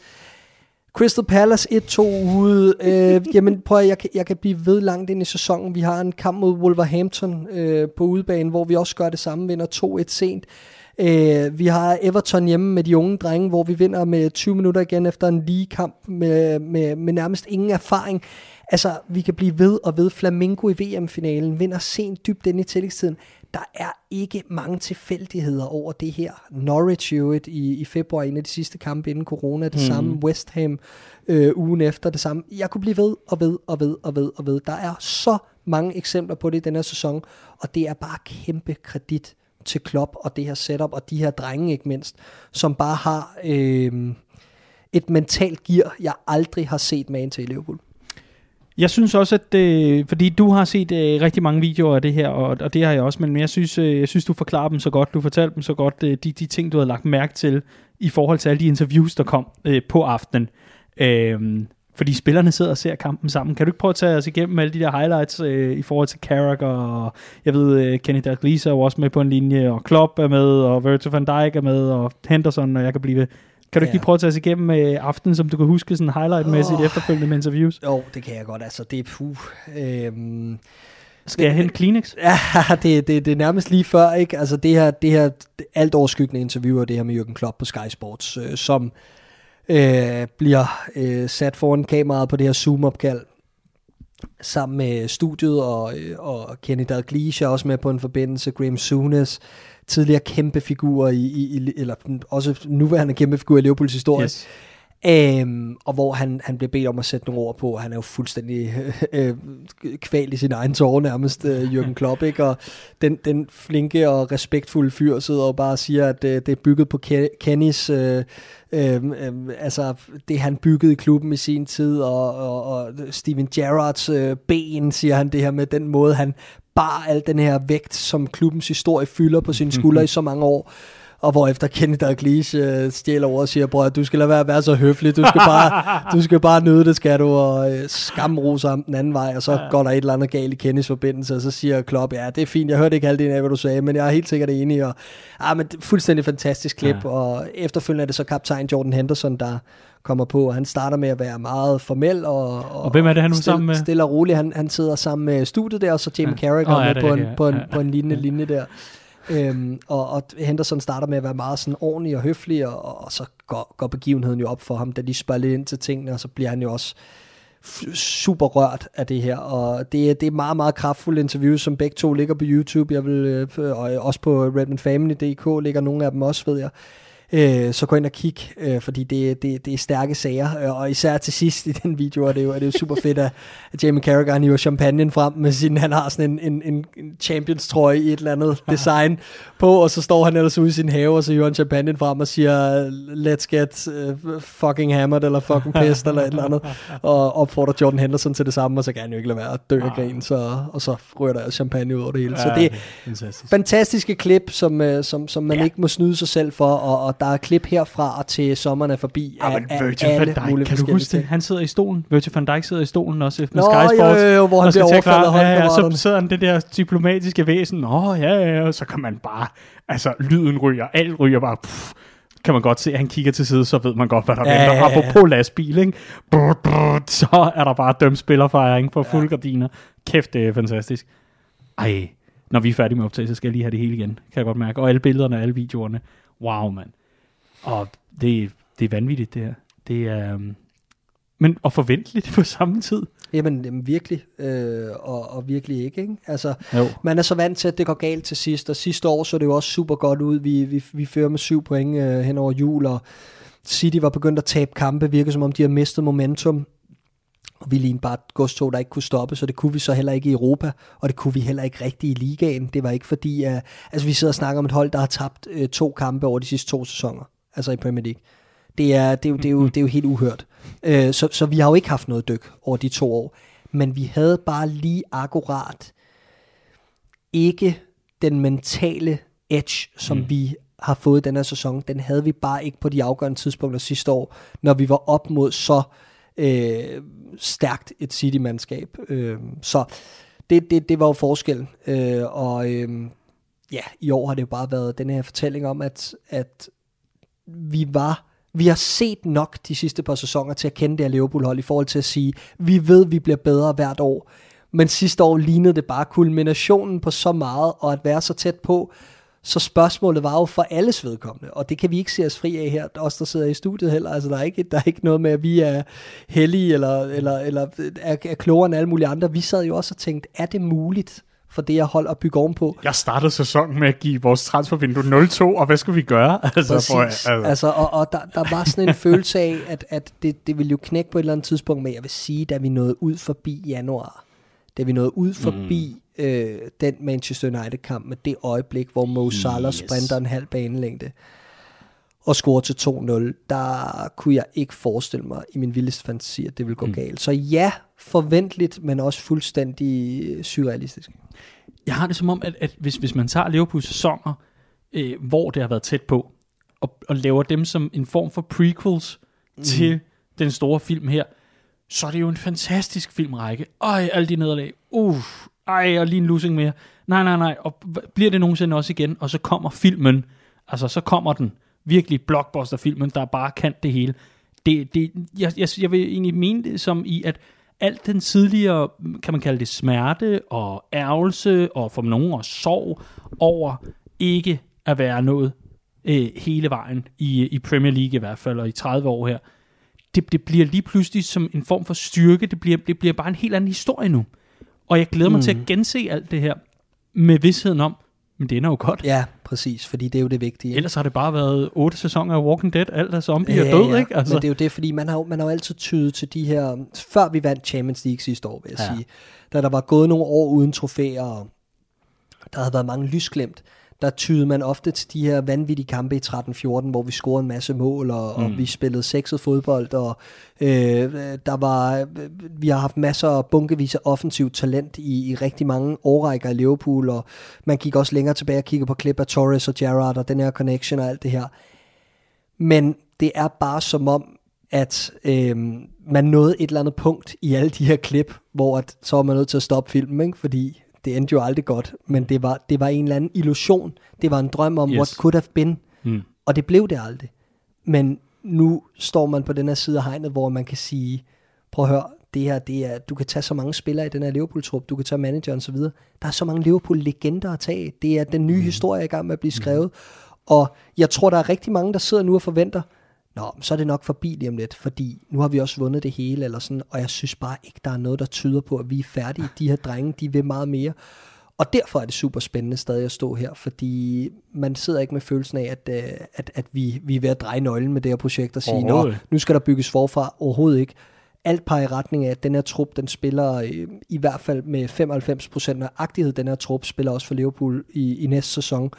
Crystal Palace 1-2 ude. Øh, (laughs) jamen prøv at, jeg, kan, jeg kan blive ved langt ind i sæsonen. Vi har en kamp mod Wolverhampton øh, på udebane, hvor vi også gør det samme, vinder 2-1 sent. Øh, vi har Everton hjemme med de unge drenge, hvor vi vinder med 20 minutter igen efter en lige kamp med, med, med nærmest ingen erfaring. Altså, vi kan blive ved og ved. Flamingo i VM-finalen vinder sent dybt ind i tillægstiden. Der er ikke mange tilfældigheder over det her. Norwich jo et i, i februar, en af de sidste kampe inden corona, det mm. samme West Ham øh, ugen efter, det samme. Jeg kunne blive ved og ved og ved og ved og ved. Der er så mange eksempler på det i den her sæson, og det er bare kæmpe kredit til Klopp og det her setup, og de her drenge ikke mindst, som bare har øh, et mentalt gear, jeg aldrig har set man til i Liverpool. Jeg synes også, at øh, fordi du har set øh, rigtig mange videoer af det her, og, og det har jeg også, men jeg synes, øh, jeg synes, du forklarer dem så godt, du fortalte dem så godt, øh, de, de ting, du havde lagt mærke til, i forhold til alle de interviews, der kom øh, på aftenen. Øh, fordi spillerne sidder og ser kampen sammen. Kan du ikke prøve at tage os igennem alle de der highlights øh, i forhold til Carrick, og jeg ved, øh, Kenny Dalglish er jo også med på en linje, og Klopp er med, og Virgil van Dijk er med, og Henderson, og jeg kan blive ved. Kan du ikke Ja. lige prøve at tage os igennem øh, aftenen, som du kan huske sådan highlight-mæssigt Åh. efterfølgende med interviews? Jo, det kan jeg godt. Altså, det er puh. Øhm, Skal jeg hente Kleenex? (laughs) ja, det, det, det er nærmest lige før, ikke? Altså, det her, det her alt overskyggende interview er det her med Jürgen Klopp på Sky Sports, øh, som øh, bliver øh, sat foran kameraet på det her Zoom-opkald sammen med studiet, og, øh, og Kenny Dalglish er også med på en forbindelse, Graham Souness, tidligere kæmpe figurer i, i, i eller også nuværende kæmpe figur i Liverpools historie. Yes. Øhm, og hvor han, han blev bedt om at sætte nogle ord på. Han er jo fuldstændig (laughs) øh, kval i sin egen tårer nærmest, øh, Jürgen Klopp, ikke? Og den, den flinke og respektfulde fyr sidder og bare siger, at øh, det er bygget på Ke- Kennys, øh, øh, øh, altså det han byggede i klubben i sin tid, og, og, og Steven Gerrards øh, ben, siger han det her med den måde, han bar al den her vægt, som klubbens historie fylder på sine (laughs) skuldre i så mange år. Og hvor efter Kenny Dalglish øh, stjæler over og siger, bror, du skal lade være at være så høflig, du skal bare, (laughs) du skal bare nyde det, skal du, og øh, skamrose ham den anden vej, og så ja. går der et eller andet galt i Kennys forbindelse, og så siger Klopp, ja, det er fint, jeg hørte ikke halvdelen af, hvad du sagde, men jeg er helt sikkert enig, og ah, men det er fuldstændig fantastisk klip, ja. Ja. og efterfølgende er det så kaptajn Jordan Henderson, der kommer på, og han starter med at være meget formel, og, og, Og hvem er det, han er stille, sammen med? Stille og roligt, han, han sidder sammen med studiet der, og så Jamie Ja. Carragher Åh, ja, med det på, en, rigtigt, på, en, ja. på en lignende linje der. Øhm, og, og Henderson starter med at være meget sådan ordentlig og høflig, og, og så går, går begivenheden jo op for ham, da de spørger lidt ind til tingene, og så bliver han jo også super rørt af det her, og det, det er meget, meget kraftfulde interviews, som begge to ligger på YouTube, jeg vil, øh, og også på redmondfamily.dk ligger nogle af dem også, ved jeg. Øh, så gå ind og kig, øh, fordi det, det, det er stærke sager, øh, og især til sidst i den video er det jo, er det jo super fedt, at, at Jamie Carragher hiver champagne frem med sin, han har sådan en, en, en, Champions trøje i et eller andet design på, og så står han ellers ude i sin have, og så hiver han champagne frem og siger, let's get uh, fucking hammered, eller fucking pissed, eller et eller andet, og opfordrer Jordan Henderson til det samme, og så kan han jo ikke lade være at dø af grin, så, og så rører der champagne ud over det hele. Så det, fantastisk. fantastiske klip, som, øh, som, som man ja. ikke må snyde sig selv for, og, og der er klip herfra og til sommeren er forbi af, Ja, men af Virgil van alle Dijk, mulige kan du huske det? ting. Han sidder i stolen. Virgil van Dijk sidder i stolen også med Nå, Sky Sports. jo, jo, jo, hvor han bliver overfaldet af ja, ja, så sidder han det der diplomatiske væsen. Nå, ja, ja, ja, og så kan man bare, altså lyden ryger, alt ryger bare, pff, kan man godt se, at han kigger til side, så ved man godt, hvad der Ja, ja, venter. ja, ja. Apropos lastbil, ikke? Brr, brr, så er der bare dømt spillerfejring på fuld gardiner. Kæft, det er fantastisk. Ej, når vi er færdige med optag, så skal jeg lige have det hele igen, kan jeg godt mærke. Og alle billederne og alle videoerne. Wow, mand. Og det, det er vanvittigt, det her. Det er... Um, men og forventeligt på samme tid. Jamen, jamen virkelig, øh, og, og virkelig ikke. ikke? Altså, Jo. man er så vant til, at det går galt til sidst, og sidste år så det jo også super godt ud. Vi, vi, vi fører med syv point øh, hen over jul, og City var begyndt at tabe kampe, virker som om de har mistet momentum. Og vi lignede bare et godstog, der ikke kunne stoppe, så det kunne vi så heller ikke i Europa, og det kunne vi heller ikke rigtigt i ligaen. Det var ikke fordi, at, altså vi sidder og snakker om et hold, der har tabt øh, to kampe over de sidste to sæsoner, altså i Premier League. Det er, det er, jo, det er, jo, det er jo helt uhørt. Øh, så, så vi har jo ikke haft noget dyk over de to år. Men vi havde bare lige akkurat ikke den mentale edge, som mm. vi har fået den her sæson. Den havde vi bare ikke på de afgørende tidspunkter sidste år, når vi var op mod så øh, stærkt et City-mandskab. Øh, så det, det, det var jo forskellen. Øh, og øh, ja, i år har det jo bare været den her fortælling om, at, at vi var vi har set nok de sidste par sæsoner til at kende det her Liverpool-hold i forhold til at sige, vi ved, vi bliver bedre hvert år. Men sidste år lignede det bare kulminationen på så meget, og at være så tæt på. Så spørgsmålet var jo for alles vedkommende, og det kan vi ikke se os fri af her, os der sidder i studiet heller. Altså, der er ikke, der er ikke noget med, at vi er heldige, eller, eller, eller er, er klogere end alle mulige andre. Vi sad jo også og tænkte, er det muligt for det her hold at bygge ovenpå? Jeg startede sæsonen med at give vores transfervindue 0-2, og hvad skal vi gøre? (laughs) Altså, Præcis. at- altså. Altså, og, og der, der var sådan en følelse af, at, at det, det ville jo knække på et eller andet tidspunkt, men jeg vil sige, da vi nåede ud forbi januar, da vi nåede ud forbi mm. øh, den Manchester United-kamp med det øjeblik, hvor Mo Salah Yes. sprinter en halv banelængde og scorer til 2-0, der kunne jeg ikke forestille mig i min vildeste fantasi, at det ville gå mm. galt. Så ja, forventeligt, men også fuldstændig surrealistisk. Jeg har det som om, at, at hvis, hvis man tager Liverpools sæsoner, øh, hvor det har været tæt på, og, og laver dem som en form for prequels mm. til den store film her, så er det jo en fantastisk filmrække. Ej, alle de nederlag. Uff, ej, og lige en losing mere. Nej, nej, nej. Og bliver det nogensinde også igen, og så kommer filmen. Altså, så kommer den virkelig blockbuster-filmen, der bare kan det hele. Det, det, jeg, jeg, jeg vil egentlig mene det som i, at alt den tidligere, kan man kalde det smerte og ærgelse, og for nogen også sorg over ikke at være noget øh, hele vejen i, i Premier League i hvert fald, og i 30 år her, det, det bliver lige pludselig som en form for styrke. Det bliver, det bliver bare en helt anden historie nu. Og jeg glæder mig mm. til at gense alt det her med vidsheden om, men det ender jo godt. Ja, præcis, fordi det er jo det vigtige. Ellers har det bare været otte sæsoner af Walking Dead, alt er zombie ja, og død, ikke? Altså. Men det er jo det, fordi man har, jo- man har jo altid tydet til de her, før vi vandt Champions League sidste år, vil jeg Ja. ja. sige, da der var gået nogle år uden trofæer, og der havde været mange lysglemt, der tydede man ofte til de her vanvittige kampe i 13-14, hvor vi scorede en masse mål, og, mm. og vi spillede sexet fodbold, og øh, der var, vi har haft masser af bunkevis af offensivt talent i, i rigtig mange årrækker i Liverpool, og man gik også længere tilbage og kiggede på klip af Torres og Gerrard, og den her connection og alt det her. Men det er bare som om, at øh, man nåede et eller andet punkt i alle de her klip, hvor at, så var man nødt til at stoppe filmen, ikke? fordi det endte jo aldrig godt, men det var, det var en eller anden illusion. Det var en drøm om, Yes. what could have been, Mm. og det blev det aldrig. Men nu står man på den her side af hegnet, hvor man kan sige, prøv at høre, det her, det er, du kan tage så mange spillere i den her Liverpool-trup, du kan tage manageren osv. Der er så mange Liverpool-legender at tage. Det er den nye mm. historie i gang med at blive skrevet. Og jeg tror, der er rigtig mange, der sidder nu og forventer, Nå, så er det nok forbi lige om lidt, fordi nu har vi også vundet det hele, eller sådan, og jeg synes bare ikke, der er noget, der tyder på, at vi er færdige. De her drenge, de vil meget mere. Og derfor er det super spændende stadig at stå her, fordi man sidder ikke med følelsen af, at, øh, at, at vi, vi er ved at dreje nøglen med det her projekt og sige, nå, nu skal der bygges forfra. Overhovedet ikke. Alt peger i retning af, at den her trup, den spiller øh, i hvert fald med 95% nøjagtighed, den her trup spiller også for Liverpool i, i næste sæson,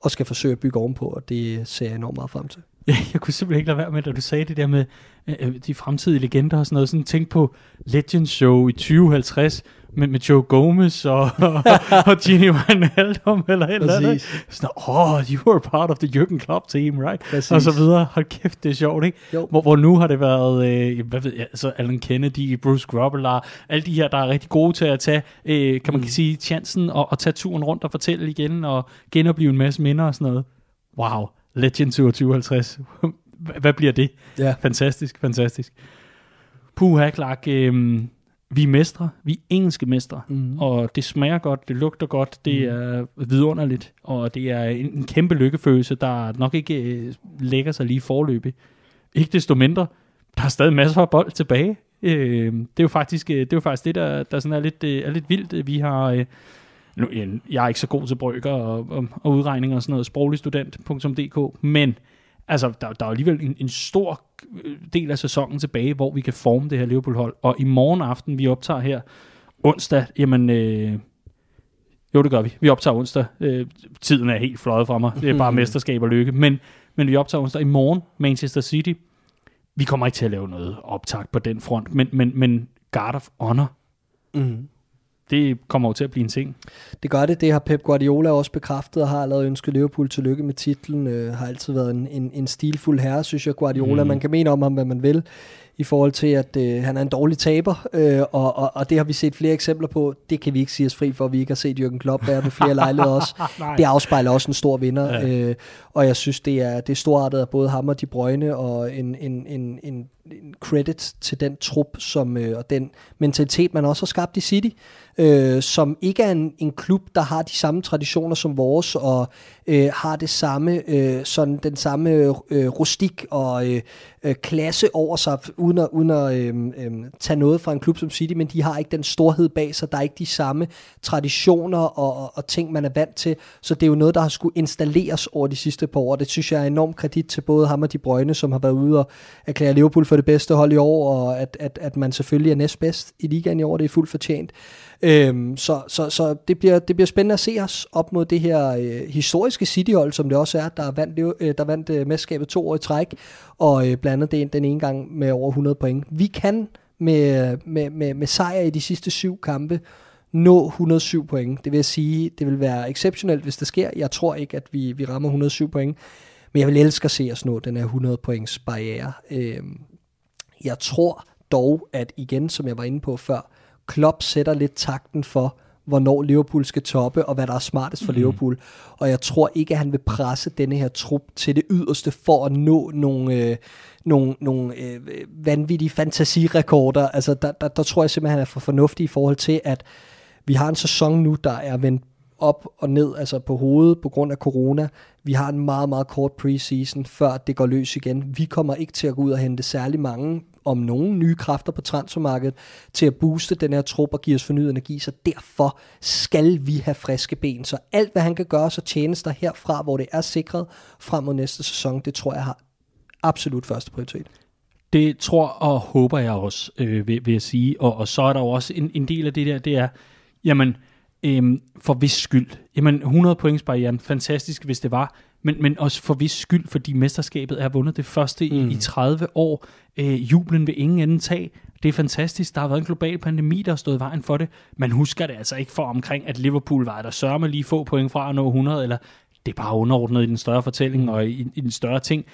og skal forsøge at bygge ovenpå, og det ser jeg enormt meget frem til. Ja, jeg kunne simpelthen ikke lade være med, da du sagde det der med øh, de fremtidige legender og sådan noget. Sådan tænk på Legends Show i 2050 med, med Joe Gomez og, og, (laughs) og Gini Wijnaldum eller et eller andet. Sådan, oh, you were part of the Jürgen Klopp team, right? Præcis. Og så videre. Hold kæft, det er sjovt, ikke? Jo. Hvor, hvor nu har det været, øh, hvad ved jeg, altså Alan Kennedy, Bruce Grobbelaar, alle de her, der er rigtig gode til at tage, øh, kan man mm. sige, chancen og, og tage turen rundt og fortælle igen og genopleve en masse minder og sådan noget. Wow, Legend Tour 2050. Hvad bliver det? Ja. Fantastisk, fantastisk. Puha, Clark. Øh, vi er mestre, vi er engelske mestre, mm. og det smager godt, det lugter godt, det mm. er vidunderligt, og det er en, en kæmpe lykkefølelse, der nok ikke øh, lægger sig lige forløbig. Ikke desto mindre, der er stadig masser af bold tilbage. Øh, det er jo faktisk øh, det, er jo faktisk det der, der sådan er, lidt, øh, er lidt vildt. Vi har... Øh, nu, jeg er ikke så god til brøker og, og, og udregninger og sådan noget, sprogligstudent.dk, men altså, der, der er alligevel en, en stor del af sæsonen tilbage, hvor vi kan forme det her Liverpool-hold. Og i morgen aften, vi optager her onsdag, jamen... Øh, jo, det gør vi. Vi optager onsdag. Øh, tiden er helt fløjet fra mig. Det er bare (laughs) mesterskab og lykke. Men, men vi optager onsdag i morgen. Manchester City. Vi kommer ikke til at lave noget optag på den front. Men, men, men Guard of Honor. Mm det kommer jo til at blive en ting. Det gør det. Det har Pep Guardiola også bekræftet og har allerede ønsket Liverpool tillykke med titlen. Øh, har altid været en, en, en stilfuld herre, synes jeg, Guardiola. Mm. Man kan mene om ham, hvad man vil i forhold til, at øh, han er en dårlig taber, øh, og, og, og det har vi set flere eksempler på. Det kan vi ikke sige os fri for, at vi ikke har set Jürgen Klopp være ved flere (laughs) lejligheder også. det afspejler også en stor vinder, ja. øh, og jeg synes, det er, det er storartet af både ham og De Brøgne, og en, en, en, en, en credit til den trup som, øh, og den mentalitet, man også har skabt i City øh, som ikke er en, en klub, der har de samme traditioner som vores, og øh, har det samme, øh, sådan den samme øh, rustik og øh, øh, klasse over sig, uden at, uden at øh, øh, tage noget fra en klub som City, men de har ikke den storhed bag sig, der er ikke de samme traditioner og, og, og ting, man er vant til, så det er jo noget, der har skulle installeres over de sidste par år, det synes jeg er enormt kredit til både ham og de Brøgne, som har været ude og erklære Liverpool for det bedste hold i år, og at, at, at man selvfølgelig er næstbedst i ligaen i år, det er fuldt fortjent. Øhm, så så, så det, bliver, det bliver spændende at se os op mod det her øh, historiske Cityhold, som det også er, der vandt, øh, der vandt øh, mesterskabet to år i træk, og øh, blandt andet det, den ene gang med over 100 point. Vi kan med, med, med, med sejr i de sidste syv kampe nå 107 point. Det vil sige, det vil være exceptionelt, hvis det sker. Jeg tror ikke, at vi, vi rammer 107 point, men jeg vil elske at se os nå den her 100 points barriere. Øhm, jeg tror dog, at igen, som jeg var inde på før, Klopp sætter lidt takten for, hvornår Liverpool skal toppe, og hvad der er smartest for mm. Liverpool. Og jeg tror ikke, at han vil presse denne her trup til det yderste for at nå nogle, øh, nogle, nogle øh, vanvittige fantasirekorder. Altså, der, der, der tror jeg simpelthen, at han er for fornuftig i forhold til, at vi har en sæson nu, der er vendt op og ned, altså på hovedet på grund af corona. Vi har en meget, meget kort preseason, før det går løs igen. Vi kommer ikke til at gå ud og hente særlig mange om nogen nye kræfter på transfermarkedet til at booste den her trup og give os fornyet energi, så derfor skal vi have friske ben. Så alt, hvad han kan gøre, så tjenes der herfra, hvor det er sikret frem mod næste sæson, det tror jeg har absolut første prioritet. Det tror og håber jeg også, øh, vil, vil jeg sige. Og, og så er der jo også en, en del af det der, det er, jamen, øh, for vis skyld. Jamen, 100 points barrieren, fantastisk, hvis det var men, men også for vis skyld, fordi mesterskabet er vundet det første mm. i, i 30 år. Øh, jublen vil ingen ende tage. Det er fantastisk. Der har været en global pandemi, der har stået vejen for det. Man husker det altså ikke for omkring, at Liverpool var der sørme lige få point fra at nå 100, eller det er bare underordnet i den større fortælling og i, i den større ting.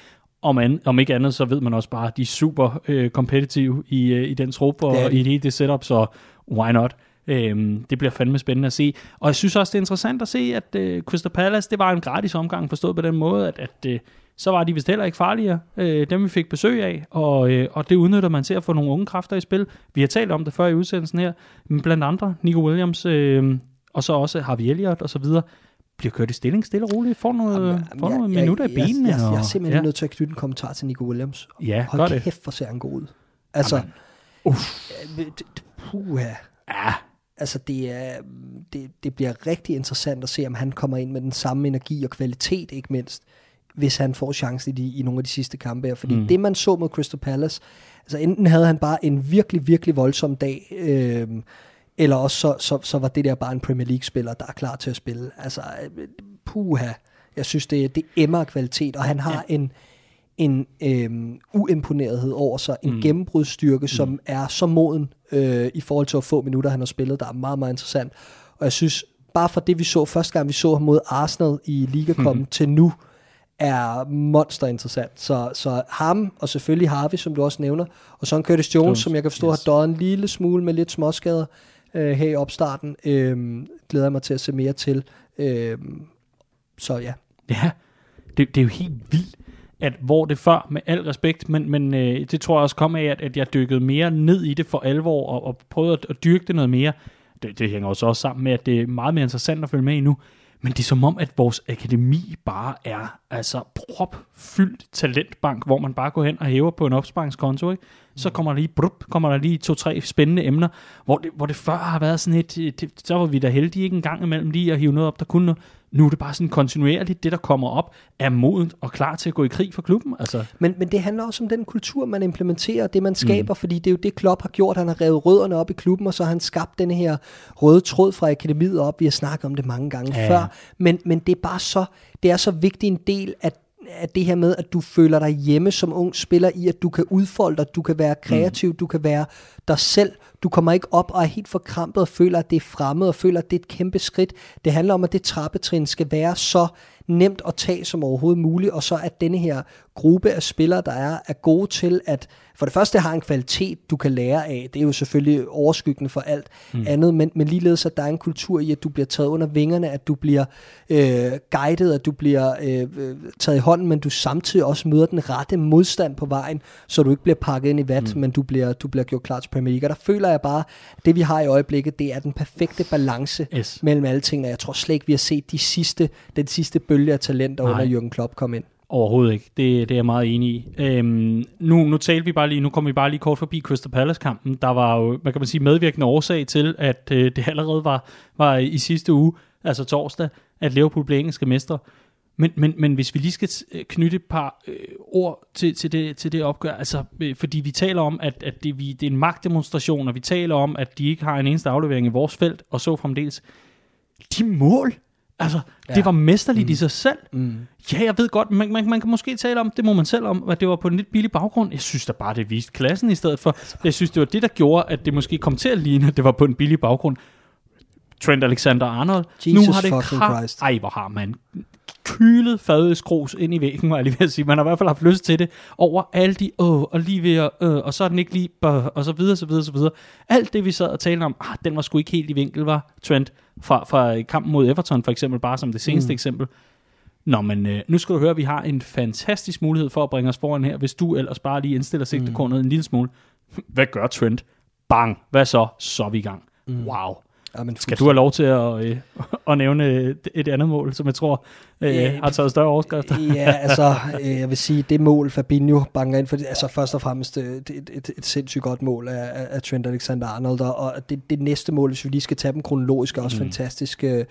Om, an, om ikke andet, så ved man også bare, at de er super øh, competitive i, øh, i den trup og det i det, det setup, så why not? Øhm, det bliver fandme spændende at se. Og jeg synes også, det er interessant at se, at øh, Crystal Palace, det var en gratis omgang, forstået på den måde, at, at øh, så var de vist heller ikke farligere, øh, dem vi fik besøg af, og, øh, og det udnytter man til at få nogle unge kræfter i spil. Vi har talt om det før i udsendelsen her, men blandt andre Nico Williams, øh, og så også Harvey Elliott og så videre, bliver kørt i stilling stille og roligt, får nogle, jamen, får nogle jeg, minutter jeg, i benene. Jeg, jeg, jeg, jeg er simpelthen ja. nødt til at knytte en kommentar til Nico Williams. Ja, Hold gør det. kæft, hvor ser han god ud. Altså, jamen. uff. Puh, ja altså det, er, det, det bliver rigtig interessant at se, om han kommer ind med den samme energi og kvalitet, ikke mindst, hvis han får chancen i, de, i nogle af de sidste kampe her. Fordi mm. det, man så mod Crystal Palace, altså enten havde han bare en virkelig, virkelig voldsom dag, øh, eller også så, så, så var det der bare en Premier League-spiller, der er klar til at spille. Altså, puha, jeg synes, det, det emmer kvalitet, og han har ja. en en øhm, uimponerethed over sig, en mm. gennembrudsstyrke, mm. som er så moden øh, i forhold til at få minutter, han har spillet, der er meget, meget interessant. Og jeg synes, bare for det vi så første gang, vi så ham mod Arsenal i Liga mm. til nu, er monster interessant. Så, så ham, og selvfølgelig Harvey, som du også nævner, og så en Curtis Jones, Jones som jeg kan forstå yes. har døjet en lille smule med lidt småskader øh, her i opstarten. Øh, glæder jeg mig til at se mere til. Øh, så ja. Ja, det, det er jo helt vildt at hvor det før, med al respekt, men, men øh, det tror jeg også kom af, at, at jeg dykkede mere ned i det for alvor, og, og prøvede at, at dyrke det noget mere. Det, det hænger også også sammen med, at det er meget mere interessant at følge med i nu. Men det er som om, at vores akademi bare er altså propfyldt talentbank, hvor man bare går hen og hæver på en opsparingskonto, ikke? Så kommer der lige, brup, kommer der lige to-tre spændende emner, hvor det, hvor det før har været sådan et, det, så var vi da heldige ikke en gang imellem lige at hive noget op, der kunne noget. Nu er det bare sådan kontinuerligt, det der kommer op, er modent og klar til at gå i krig for klubben. Altså. Men, men det handler også om den kultur, man implementerer, det man skaber, mm. fordi det er jo det, Klopp har gjort. Han har revet rødderne op i klubben, og så har han skabt den her røde tråd fra akademiet op. Vi har snakket om det mange gange ja. før, men, men det er bare så, det er så vigtig en del af at det her med, at du føler dig hjemme som ung spiller i, at du kan udfolde dig, du kan være kreativ, mm. du kan være dig selv. Du kommer ikke op og er helt forkrampet og føler, at det er fremmed og føler, at det er et kæmpe skridt. Det handler om, at det trappetrin skal være så nemt at tage som overhovedet muligt, og så at denne her gruppe af spillere, der er, er gode til at for det første har en kvalitet, du kan lære af. Det er jo selvfølgelig overskyggende for alt mm. andet, men, men ligeledes, at der er en kultur i, at du bliver taget under vingerne, at du bliver øh, guidet, at du bliver øh, taget i hånden, men du samtidig også møder den rette modstand på vejen, så du ikke bliver pakket ind i vat, mm. men du bliver, du bliver gjort klar til Premier League. Og der føler jeg bare, at det vi har i øjeblikket, det er den perfekte balance yes. mellem alle tingene. Jeg tror slet ikke, vi har set de sidste, den sidste bølge af talenter Nej. under Jürgen Klopp komme ind. Overhovedet ikke. Det, det er jeg meget enig i. Øhm, nu, nu talte vi bare lige, nu kom vi bare lige kort forbi Crystal Palace-kampen. Der var jo, hvad kan man sige, medvirkende årsag til, at øh, det allerede var, var i sidste uge, altså torsdag, at Liverpool blev engelske mestre. Men, men, men hvis vi lige skal øh, knytte et par øh, ord til, til, det, til det opgør, altså, øh, fordi vi taler om, at, at det, vi, det er en magtdemonstration, og vi taler om, at de ikke har en eneste aflevering i vores felt, og så fremdeles. De mål, Altså, ja. det var mesterligt mm. i sig selv. Mm. Ja, jeg ved godt, man, man, man kan måske tale om, det må man selv om, at det var på en lidt billig baggrund. Jeg synes da bare, det viste klassen i stedet for. Jeg synes, det var det, der gjorde, at det måske kom til at ligne, at det var på en billig baggrund. Trent Alexander-Arnold. Jesus nu har det fucking kram- Christ. Ej, hvor har man kylet fadøskrus ind i væggen, var jeg lige ved at sige. Man har i hvert fald haft lyst til det over alle de, åh, og lige ved at, øh, og så er den ikke lige, bøh, og så videre, så videre, så videre. Alt det, vi sad og talte om, ah, den var sgu ikke helt i vinkel, var Trent fra, fra kampen mod Everton, for eksempel, bare som det seneste mm. eksempel. Nå, men øh, nu skal du høre, at vi har en fantastisk mulighed for at bringe os foran her, hvis du ellers bare lige indstiller sigtekornet mm. en lille smule. Hvad gør Trent? Bang! Hvad så? Så er vi i gang. Mm. Wow. Ja, men Skal du have lov til at, øh, at nævne et andet mål, som jeg tror øh, øh, har taget større overskrifter? (laughs) ja, altså, øh, jeg vil sige, det mål Fabinho banker ind, for altså først og fremmest øh, et, et, et, et sindssygt godt mål af, af Trent Alexander-Arnold, og det, det næste mål, hvis vi lige skal tage dem kronologisk, er også mm. fantastisk. Øh,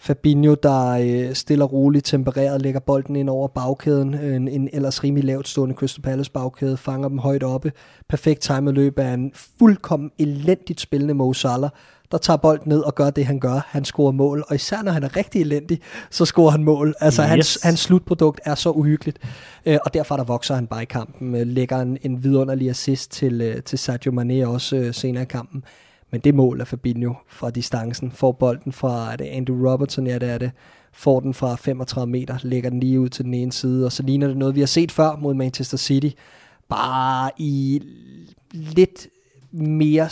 Fabinho, der øh, stiller roligt, tempereret, lægger bolden ind over bagkæden, en, en ellers rimelig lavt stående Crystal Palace bagkæde, fanger dem højt oppe, perfekt timet løb af en fuldkommen elendigt spillende Mo Salah, der tager bolden ned og gør det, han gør. Han scorer mål, og især når han er rigtig elendig, så scorer han mål. Altså, yes. hans, hans slutprodukt er så uhyggeligt, øh, og derfor der vokser han bare i kampen. Øh, lægger en, en vidunderlig assist til, øh, til Sadio Mane også øh, senere i kampen. Men det mål af Fabinho fra distancen, får bolden fra er det Andrew Robertson, ja det er det, får den fra 35 meter, lægger den lige ud til den ene side, og så ligner det noget, vi har set før mod Manchester City, bare i lidt mere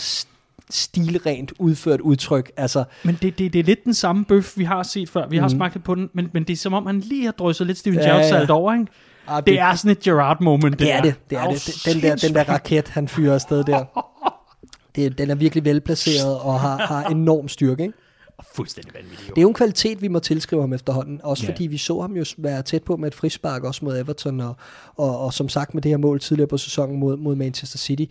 stilrent udført udtryk. Altså, men det, det, det er lidt den samme bøf, vi har set før. Vi har mm. smagt på den, men, men det er som om, han lige har drysset lidt Steven ja, ja. over, ikke? Ah, det, det er sådan et Gerard-moment. Det, det er det. det, er det. Den, der, den der raket, han fyrer afsted der. (laughs) Det, den er virkelig velplaceret og har, har (laughs) enorm styrke, ikke? Fuldstændig vanvittigt. Det er jo en kvalitet, vi må tilskrive ham efterhånden. Også yeah. fordi vi så ham jo være tæt på med et frispark, også mod Everton, og, og, og som sagt med det her mål tidligere på sæsonen mod, mod Manchester City.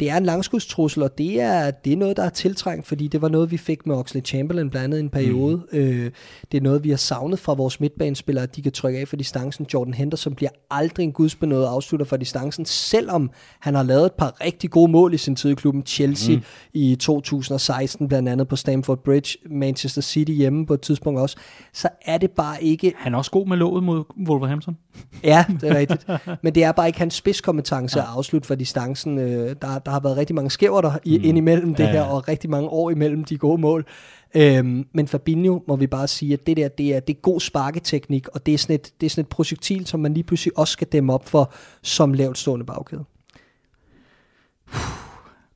Det er en langskudstrussel, og det er, det er noget, der er tiltrængt, fordi det var noget, vi fik med Oxley Chamberlain blandt andet i en periode. Mm. Øh, det er noget, vi har savnet fra vores midtbanespillere, at de kan trykke af for distancen. Jordan Henderson bliver aldrig en gudsbenået afslutter for distancen, selvom han har lavet et par rigtig gode mål i sin tid i klubben Chelsea mm. i 2016, blandt andet på Stamford Bridge, Manchester City hjemme på et tidspunkt også, så er det bare ikke... Han er også god med låget mod Wolverhampton. ja, det er rigtigt. (laughs) Men det er bare ikke hans spidskompetence ja. at afslutte for distancen. Øh, der, der har været rigtig mange skæver der mm. ind imellem det ja, ja. her, og rigtig mange år imellem de gode mål. Øhm, men Fabinho må vi bare sige, at det der, det er, det er god sparketeknik, og det er, sådan et, det er sådan et projektil, som man lige pludselig også skal dæmme op for som lavt stående bagkæde.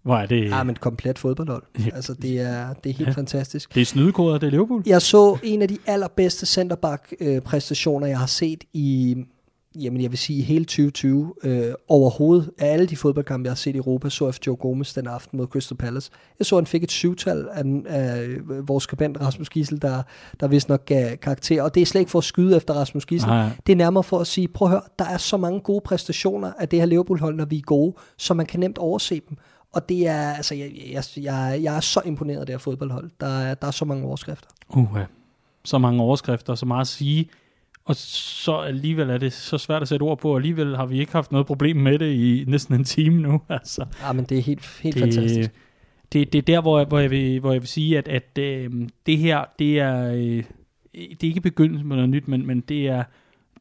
Hvor er det? Ja, men komplet fodboldhold. Altså, det er, det er helt ja. fantastisk. Det er snydekoder, det er Liverpool. Jeg så en af de allerbedste centerback-præstationer, jeg har set i jamen jeg vil sige hele 2020 øh, overhovedet af alle de fodboldkampe, jeg har set i Europa, så efter Joe Gomez den aften mod Crystal Palace. Jeg så, han fik et syvtal af, af vores skribent Rasmus Gissel, der, der vist nok gav karakter, og det er slet ikke for at skyde efter Rasmus Gissel. Nej. Det er nærmere for at sige, prøv at høre, der er så mange gode præstationer af det her Liverpool-hold, når vi er gode, så man kan nemt overse dem. Og det er, altså, jeg, jeg, jeg, jeg er så imponeret af det her fodboldhold. Der er, der er så mange overskrifter. Uh, så mange overskrifter, så meget at sige. Og så alligevel er det så svært at sætte ord på, og alligevel har vi ikke haft noget problem med det i næsten en time nu. (laughs) Altså, Ja, men det er helt, helt det, fantastisk. Det, det er der, hvor jeg, hvor jeg, vil, hvor jeg vil sige, at, at øh, det her, det er, øh, det er ikke begyndelsen på noget nyt, men, men det er,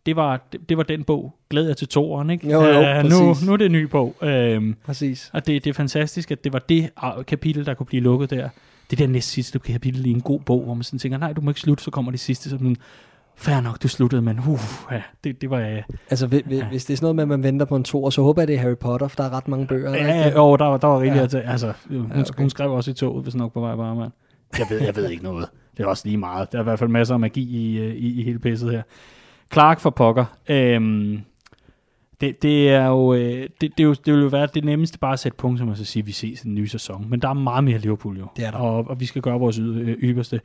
det var, det, det var den bog. Glæder jeg til toeren, ikke? Jo, jo, Øh, nu, nu er det en ny bog. Øh, Præcis. og det, det er fantastisk, at det var det kapitel, der kunne blive lukket der. Det der næst sidste kapitel i en god bog, hvor man sådan tænker, nej, du må ikke slutte, så kommer det sidste. Så man, fair nok, du sluttede, men uh, ja, det, det var... Ja, Altså, hvis, ja. hvis det er sådan noget med, at man venter på en to, så håber jeg, det er Harry Potter, for der er ret mange bøger. er ja, ikke ja og der, var- der var rigeligt Ja. Altså, hun, Ja, okay. hun skrev også i toget, hvis nok på vej bare, mand. Jeg ved, jeg ved ikke noget. Det er også lige meget. Der er i hvert fald masser af magi i, øh, i, i hele pisset her. Clark for pokker. Øhm, det, det, er jo, øh, det, det, jo, det vil jo være det nemmeste bare at sætte punktum og så sige, at vi ses i en ny sæson. Men der er meget mere Liverpool jo. Det er der. Og, og vi skal gøre vores yder- øh, ypperste.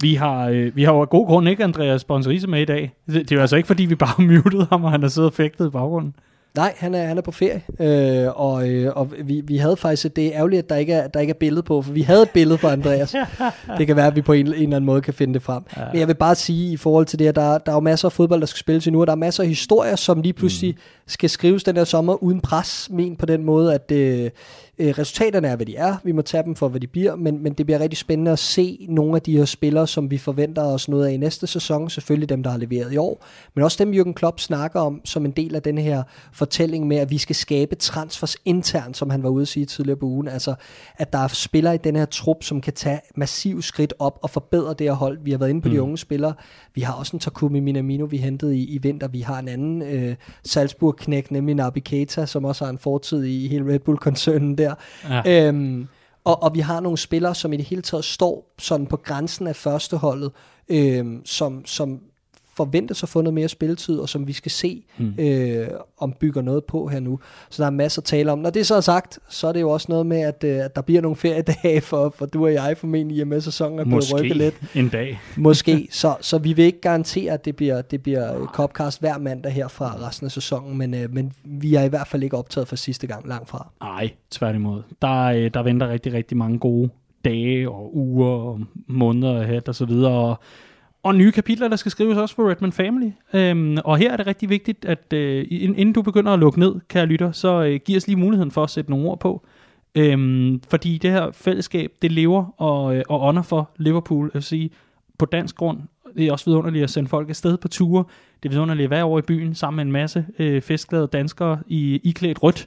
Vi har, øh, vi har jo af god grund ikke Andreas Sponsorise med i dag. Det, det er jo altså ikke, fordi vi bare (laughs) muted ham, og han har siddet og fægtet i baggrunden. Nej, han er, han er på ferie, øh, og, øh, og vi, vi havde faktisk, det er ærgerligt, at der ikke er, der ikke er billede på, for vi havde et billede på Andreas. (laughs) det kan være, at vi på en, en eller anden måde kan finde det frem. Ja. Men jeg vil bare sige, i forhold til det her, der, der er jo masser af fodbold, der skal spilles endnu, og der er masser af historier, som lige pludselig mm. skal skrives den her sommer, uden pres, men på den måde, at øh, øh, resultaterne er, hvad de er. Vi må tage dem for, hvad de bliver, men, men det bliver rigtig spændende at se nogle af de her spillere, som vi forventer os noget af i næste sæson. Selvfølgelig dem, der har leveret i år, men også dem, Jürgen Klopp snakker om som en del af den her fortælling med, at vi skal skabe transfers internt, som han var ude at sige tidligere på ugen. Altså, at der er spillere i den her trup, som kan tage massiv skridt op og forbedre det her hold. Vi har været inde på mm. de unge spillere. Vi har også en Takumi Minamino, vi hentede i, i vinter. Vi har en anden øh, Salzburg-knæk, nemlig Nabi Keita, som også har en fortid i hele Red Bull-koncernen der. Ja. Øhm, og, og vi har nogle spillere, som i det hele taget står sådan på grænsen af førsteholdet, øhm, som, som forventes at få noget mere spilletid, og som vi skal se, mm. øh, om bygger noget på her nu. Så der er masser at tale om. Når det så er sagt, så er det jo også noget med, at, øh, at der bliver nogle feriedage for, for du og jeg formentlig, i og med sæsonen er blevet rykket lidt. en dag. Måske, (laughs) så, så vi vil ikke garantere, at det bliver, det bliver Copcast hver mandag her fra resten af sæsonen, men, øh, men vi er i hvert fald ikke optaget for sidste gang langt fra. Nej, tværtimod. Der, øh, der venter rigtig, rigtig mange gode dage og uger og måneder ahead og så videre. Og, og nye kapitler, der skal skrives også for Redman Family. Øhm, og her er det rigtig vigtigt, at øh, inden du begynder at lukke ned, kære lytter, så øh, giv os lige muligheden for at sætte nogle ord på. Øhm, fordi det her fællesskab, det lever og, øh, og ånder for Liverpool FC på dansk grund. Det er også vidunderligt at sende folk afsted på ture. Det er vidunderligt at være over i byen sammen med en masse øh, festglade danskere i iklædt rødt.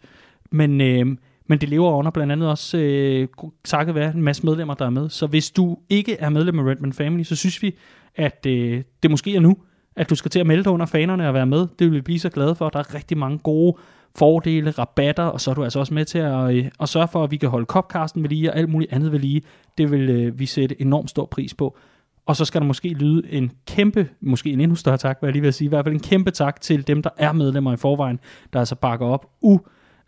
Men, øh, men det lever under blandt andet også øh, takket være en masse medlemmer, der er med. Så hvis du ikke er medlem af Redman Family, så synes vi, at øh, det måske er nu, at du skal til at melde dig under fanerne og være med. Det vil vi blive så glade for. Der er rigtig mange gode fordele, rabatter, og så er du altså også med til at, øh, at sørge for, at vi kan holde kopkasten ved lige, og alt muligt andet ved lige. Det vil øh, vi sætte enormt stor pris på. Og så skal der måske lyde en kæmpe, måske en endnu større tak, hvad jeg lige vil sige, i hvert fald en kæmpe tak til dem, der er medlemmer i forvejen, der altså bakker op u,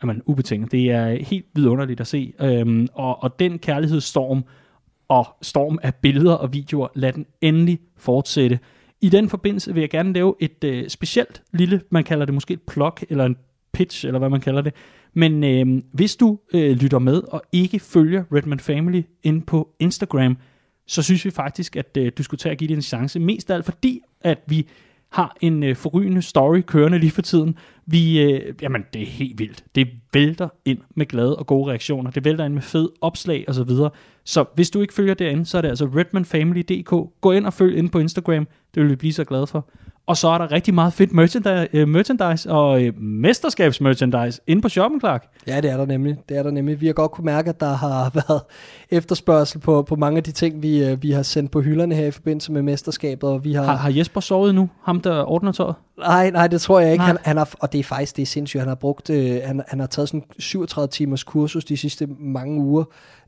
jamen, ubetinget. Det er helt vidunderligt at se. Øhm, og, og den kærlighedsstorm og storm af billeder og videoer, lad den endelig fortsætte. I den forbindelse vil jeg gerne lave et øh, specielt lille, man kalder det måske et plug, eller en pitch, eller hvad man kalder det. Men øh, hvis du øh, lytter med og ikke følger Redman Family ind på Instagram, så synes vi faktisk, at øh, du skulle tage og give det en chance. Mest af alt fordi, at vi har en øh, forrygende story kørende lige for tiden. Vi, øh, jamen, det er helt vildt. Det vælter ind med glade og gode reaktioner. Det vælter ind med fed opslag og så videre. Så hvis du ikke følger derinde, så er det altså redmanfamily.dk. Gå ind og følg ind på Instagram. Det vil vi blive så glade for. Og så er der rigtig meget fedt merchandise, øh, merchandise og øh, mesterskabsmerchandise inde på shoppen, Clark. Ja, det er der nemlig. Det er der nemlig. Vi har godt kunne mærke, at der har (laughs) været efterspørgsel på, på mange af de ting, vi, øh, vi har sendt på hylderne her i forbindelse med mesterskabet. Og vi har, Har, har Jesper sovet nu? Ham, der ordner tøjet? Nej, nej, det tror jeg ikke. Nej. Han, han har, og det er faktisk det er sindssygt. Han har brugt, øh, han, han har taget sådan 37 timers kursus de sidste mange uger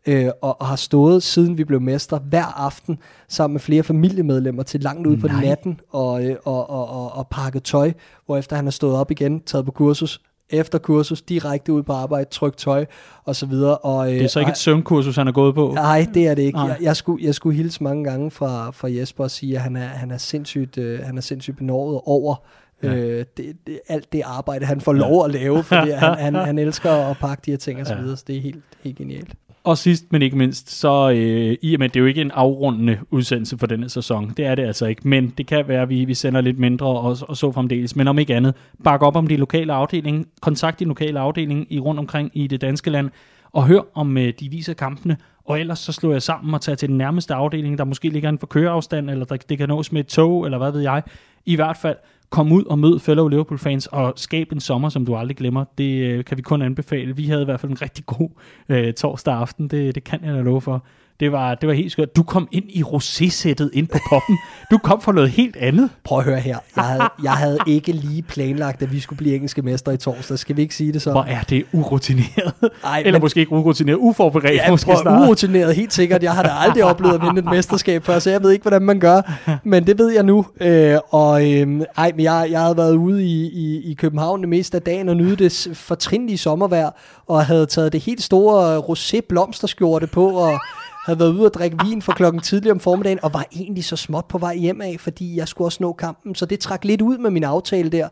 øh, og, og har stået, siden vi blev mestre, hver aften sammen med flere familiemedlemmer til langt ud på Nej. natten og, øh, og, og, og, og pakket tøj, hvorefter han har stået op igen, taget på kursus, efter kursus, direkte ud på arbejde, trykt tøj og så videre. Og, øh, Det er så ikke og- et søvnkursus, han er gået på. Nej, det er det ikke. Jeg, jeg, skulle, jeg skulle hilse mange gange fra, fra Jesper og sige, at han er, han er sindssygt, øh, han er sindssygt benådet over Ja. øh, det, det, alt det arbejde, han får lov at lave, fordi (laughs) han, han, han elsker at pakke de her ting og så videre, så det er helt, helt genialt. Og sidst, men ikke mindst, så øh, i og med, det er jo ikke en afrundende udsendelse for denne sæson. Det er det altså ikke. Men det kan være, at vi, vi sender lidt mindre og, og så fremdeles. Men om ikke andet, bak op om de lokale afdeling. Kontakt de lokale afdeling i rundt omkring i det danske land. Og hør om øh, de viser kampene. Og ellers så slår jeg sammen og tager til den nærmeste afdeling, der måske ligger inden for køreafstand, eller der, det kan nås med et tog, eller hvad ved jeg. I hvert fald, kom ud og mød fellow Liverpool-fans og skab en sommer, som du aldrig glemmer. Det øh, kan vi kun anbefale. Vi havde i hvert fald en rigtig god øh, torsdag aften, det, det kan jeg da love for. Det var, det var helt skørt. Du kom ind i rosé-sættet ind på poppen. Du kom for noget helt andet. Prøv at høre her. Jeg havde, jeg havde ikke lige planlagt, at vi skulle blive engelske mester i torsdag. Skal vi ikke sige det så? Hvor er det urutineret. Ej, Eller men- måske ikke urutineret, uforberedt. Ja, måske prøv, urutineret, helt sikkert. Jeg har da aldrig oplevet at vinde et mesterskab før, så jeg ved ikke, hvordan man gør. Men det ved jeg nu. Øh, og øh, ej, men jeg, jeg havde været ude i, i, i København det meste af dagen og nyde det fortrinlige sommervejr, og havde taget det helt store rosé blomsterskjorte på, og havde været ude og drikke vin for klokken tidlig om formiddagen, og var egentlig så småt på vej hjem af, fordi jeg skulle også nå kampen, så det trak lidt ud med min aftale der.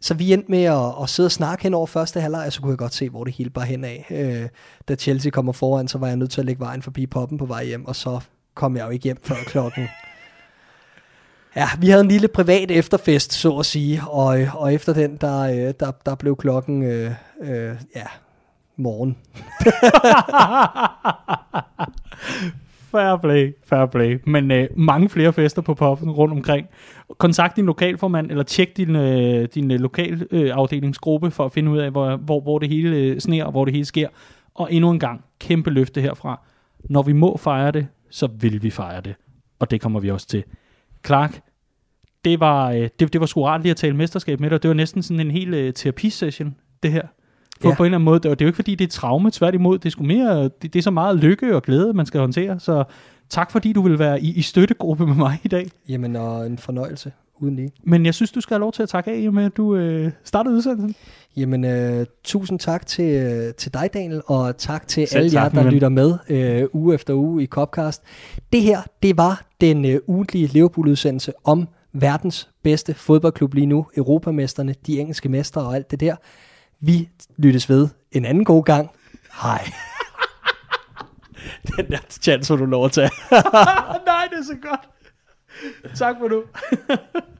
Så vi endte med at, at sidde og snakke hen over første halvleg, og så kunne jeg godt se, hvor det hele bare hen af. Øh, da Chelsea kommer foran, så var jeg nødt til at lægge vejen forbi poppen på vej hjem, og så kom jeg jo ikke hjem før klokken. Ja, vi havde en lille privat efterfest, så at sige, og, og efter den, der, øh, der, der blev klokken, øh, øh, ja, morgen. (laughs) Fair play, fair play. Men øh, mange flere fester på poppen rundt omkring. Kontakt din lokalformand, eller tjek din, øh, din øh, lokal øh, afdelingsgruppe, for at finde ud af, hvor, hvor, hvor det hele øh, sner, og hvor det hele sker. Og endnu en gang, kæmpe løfte herfra. Når vi må fejre det, så vil vi fejre det. Og det kommer vi også til. Clark, det var, øh, det, det var sgu rart lige at tale mesterskab med dig. Det var næsten sådan en hel øh, terapisession, det her. På, Ja. på en eller anden måde. Det, er jo ikke fordi, det er traume, tværtimod. Det er, sgu mere, det, det er så meget lykke og glæde, man skal håndtere. Så tak fordi du vil være i, i støttegruppe med mig i dag. Jamen, og en fornøjelse, uden lige. Men jeg synes, du skal have lov til at takke af, med at du øh, startede udsendelsen. Jamen, øh, tusind tak til, øh, til dig, Daniel, og tak til Selv alle jer, tak, der min ven. lytter med øh, uge efter uge i Copcast. Det her, det var den øh, ugentlige Liverpool-udsendelse om verdens bedste fodboldklub lige nu, Europamesterne, de engelske mestre og alt det der. Vi lyttes ved en anden god gang. Hej. (laughs) den der chance, du lov at tage. (laughs) Nej, det er så godt. Tak for nu. (laughs)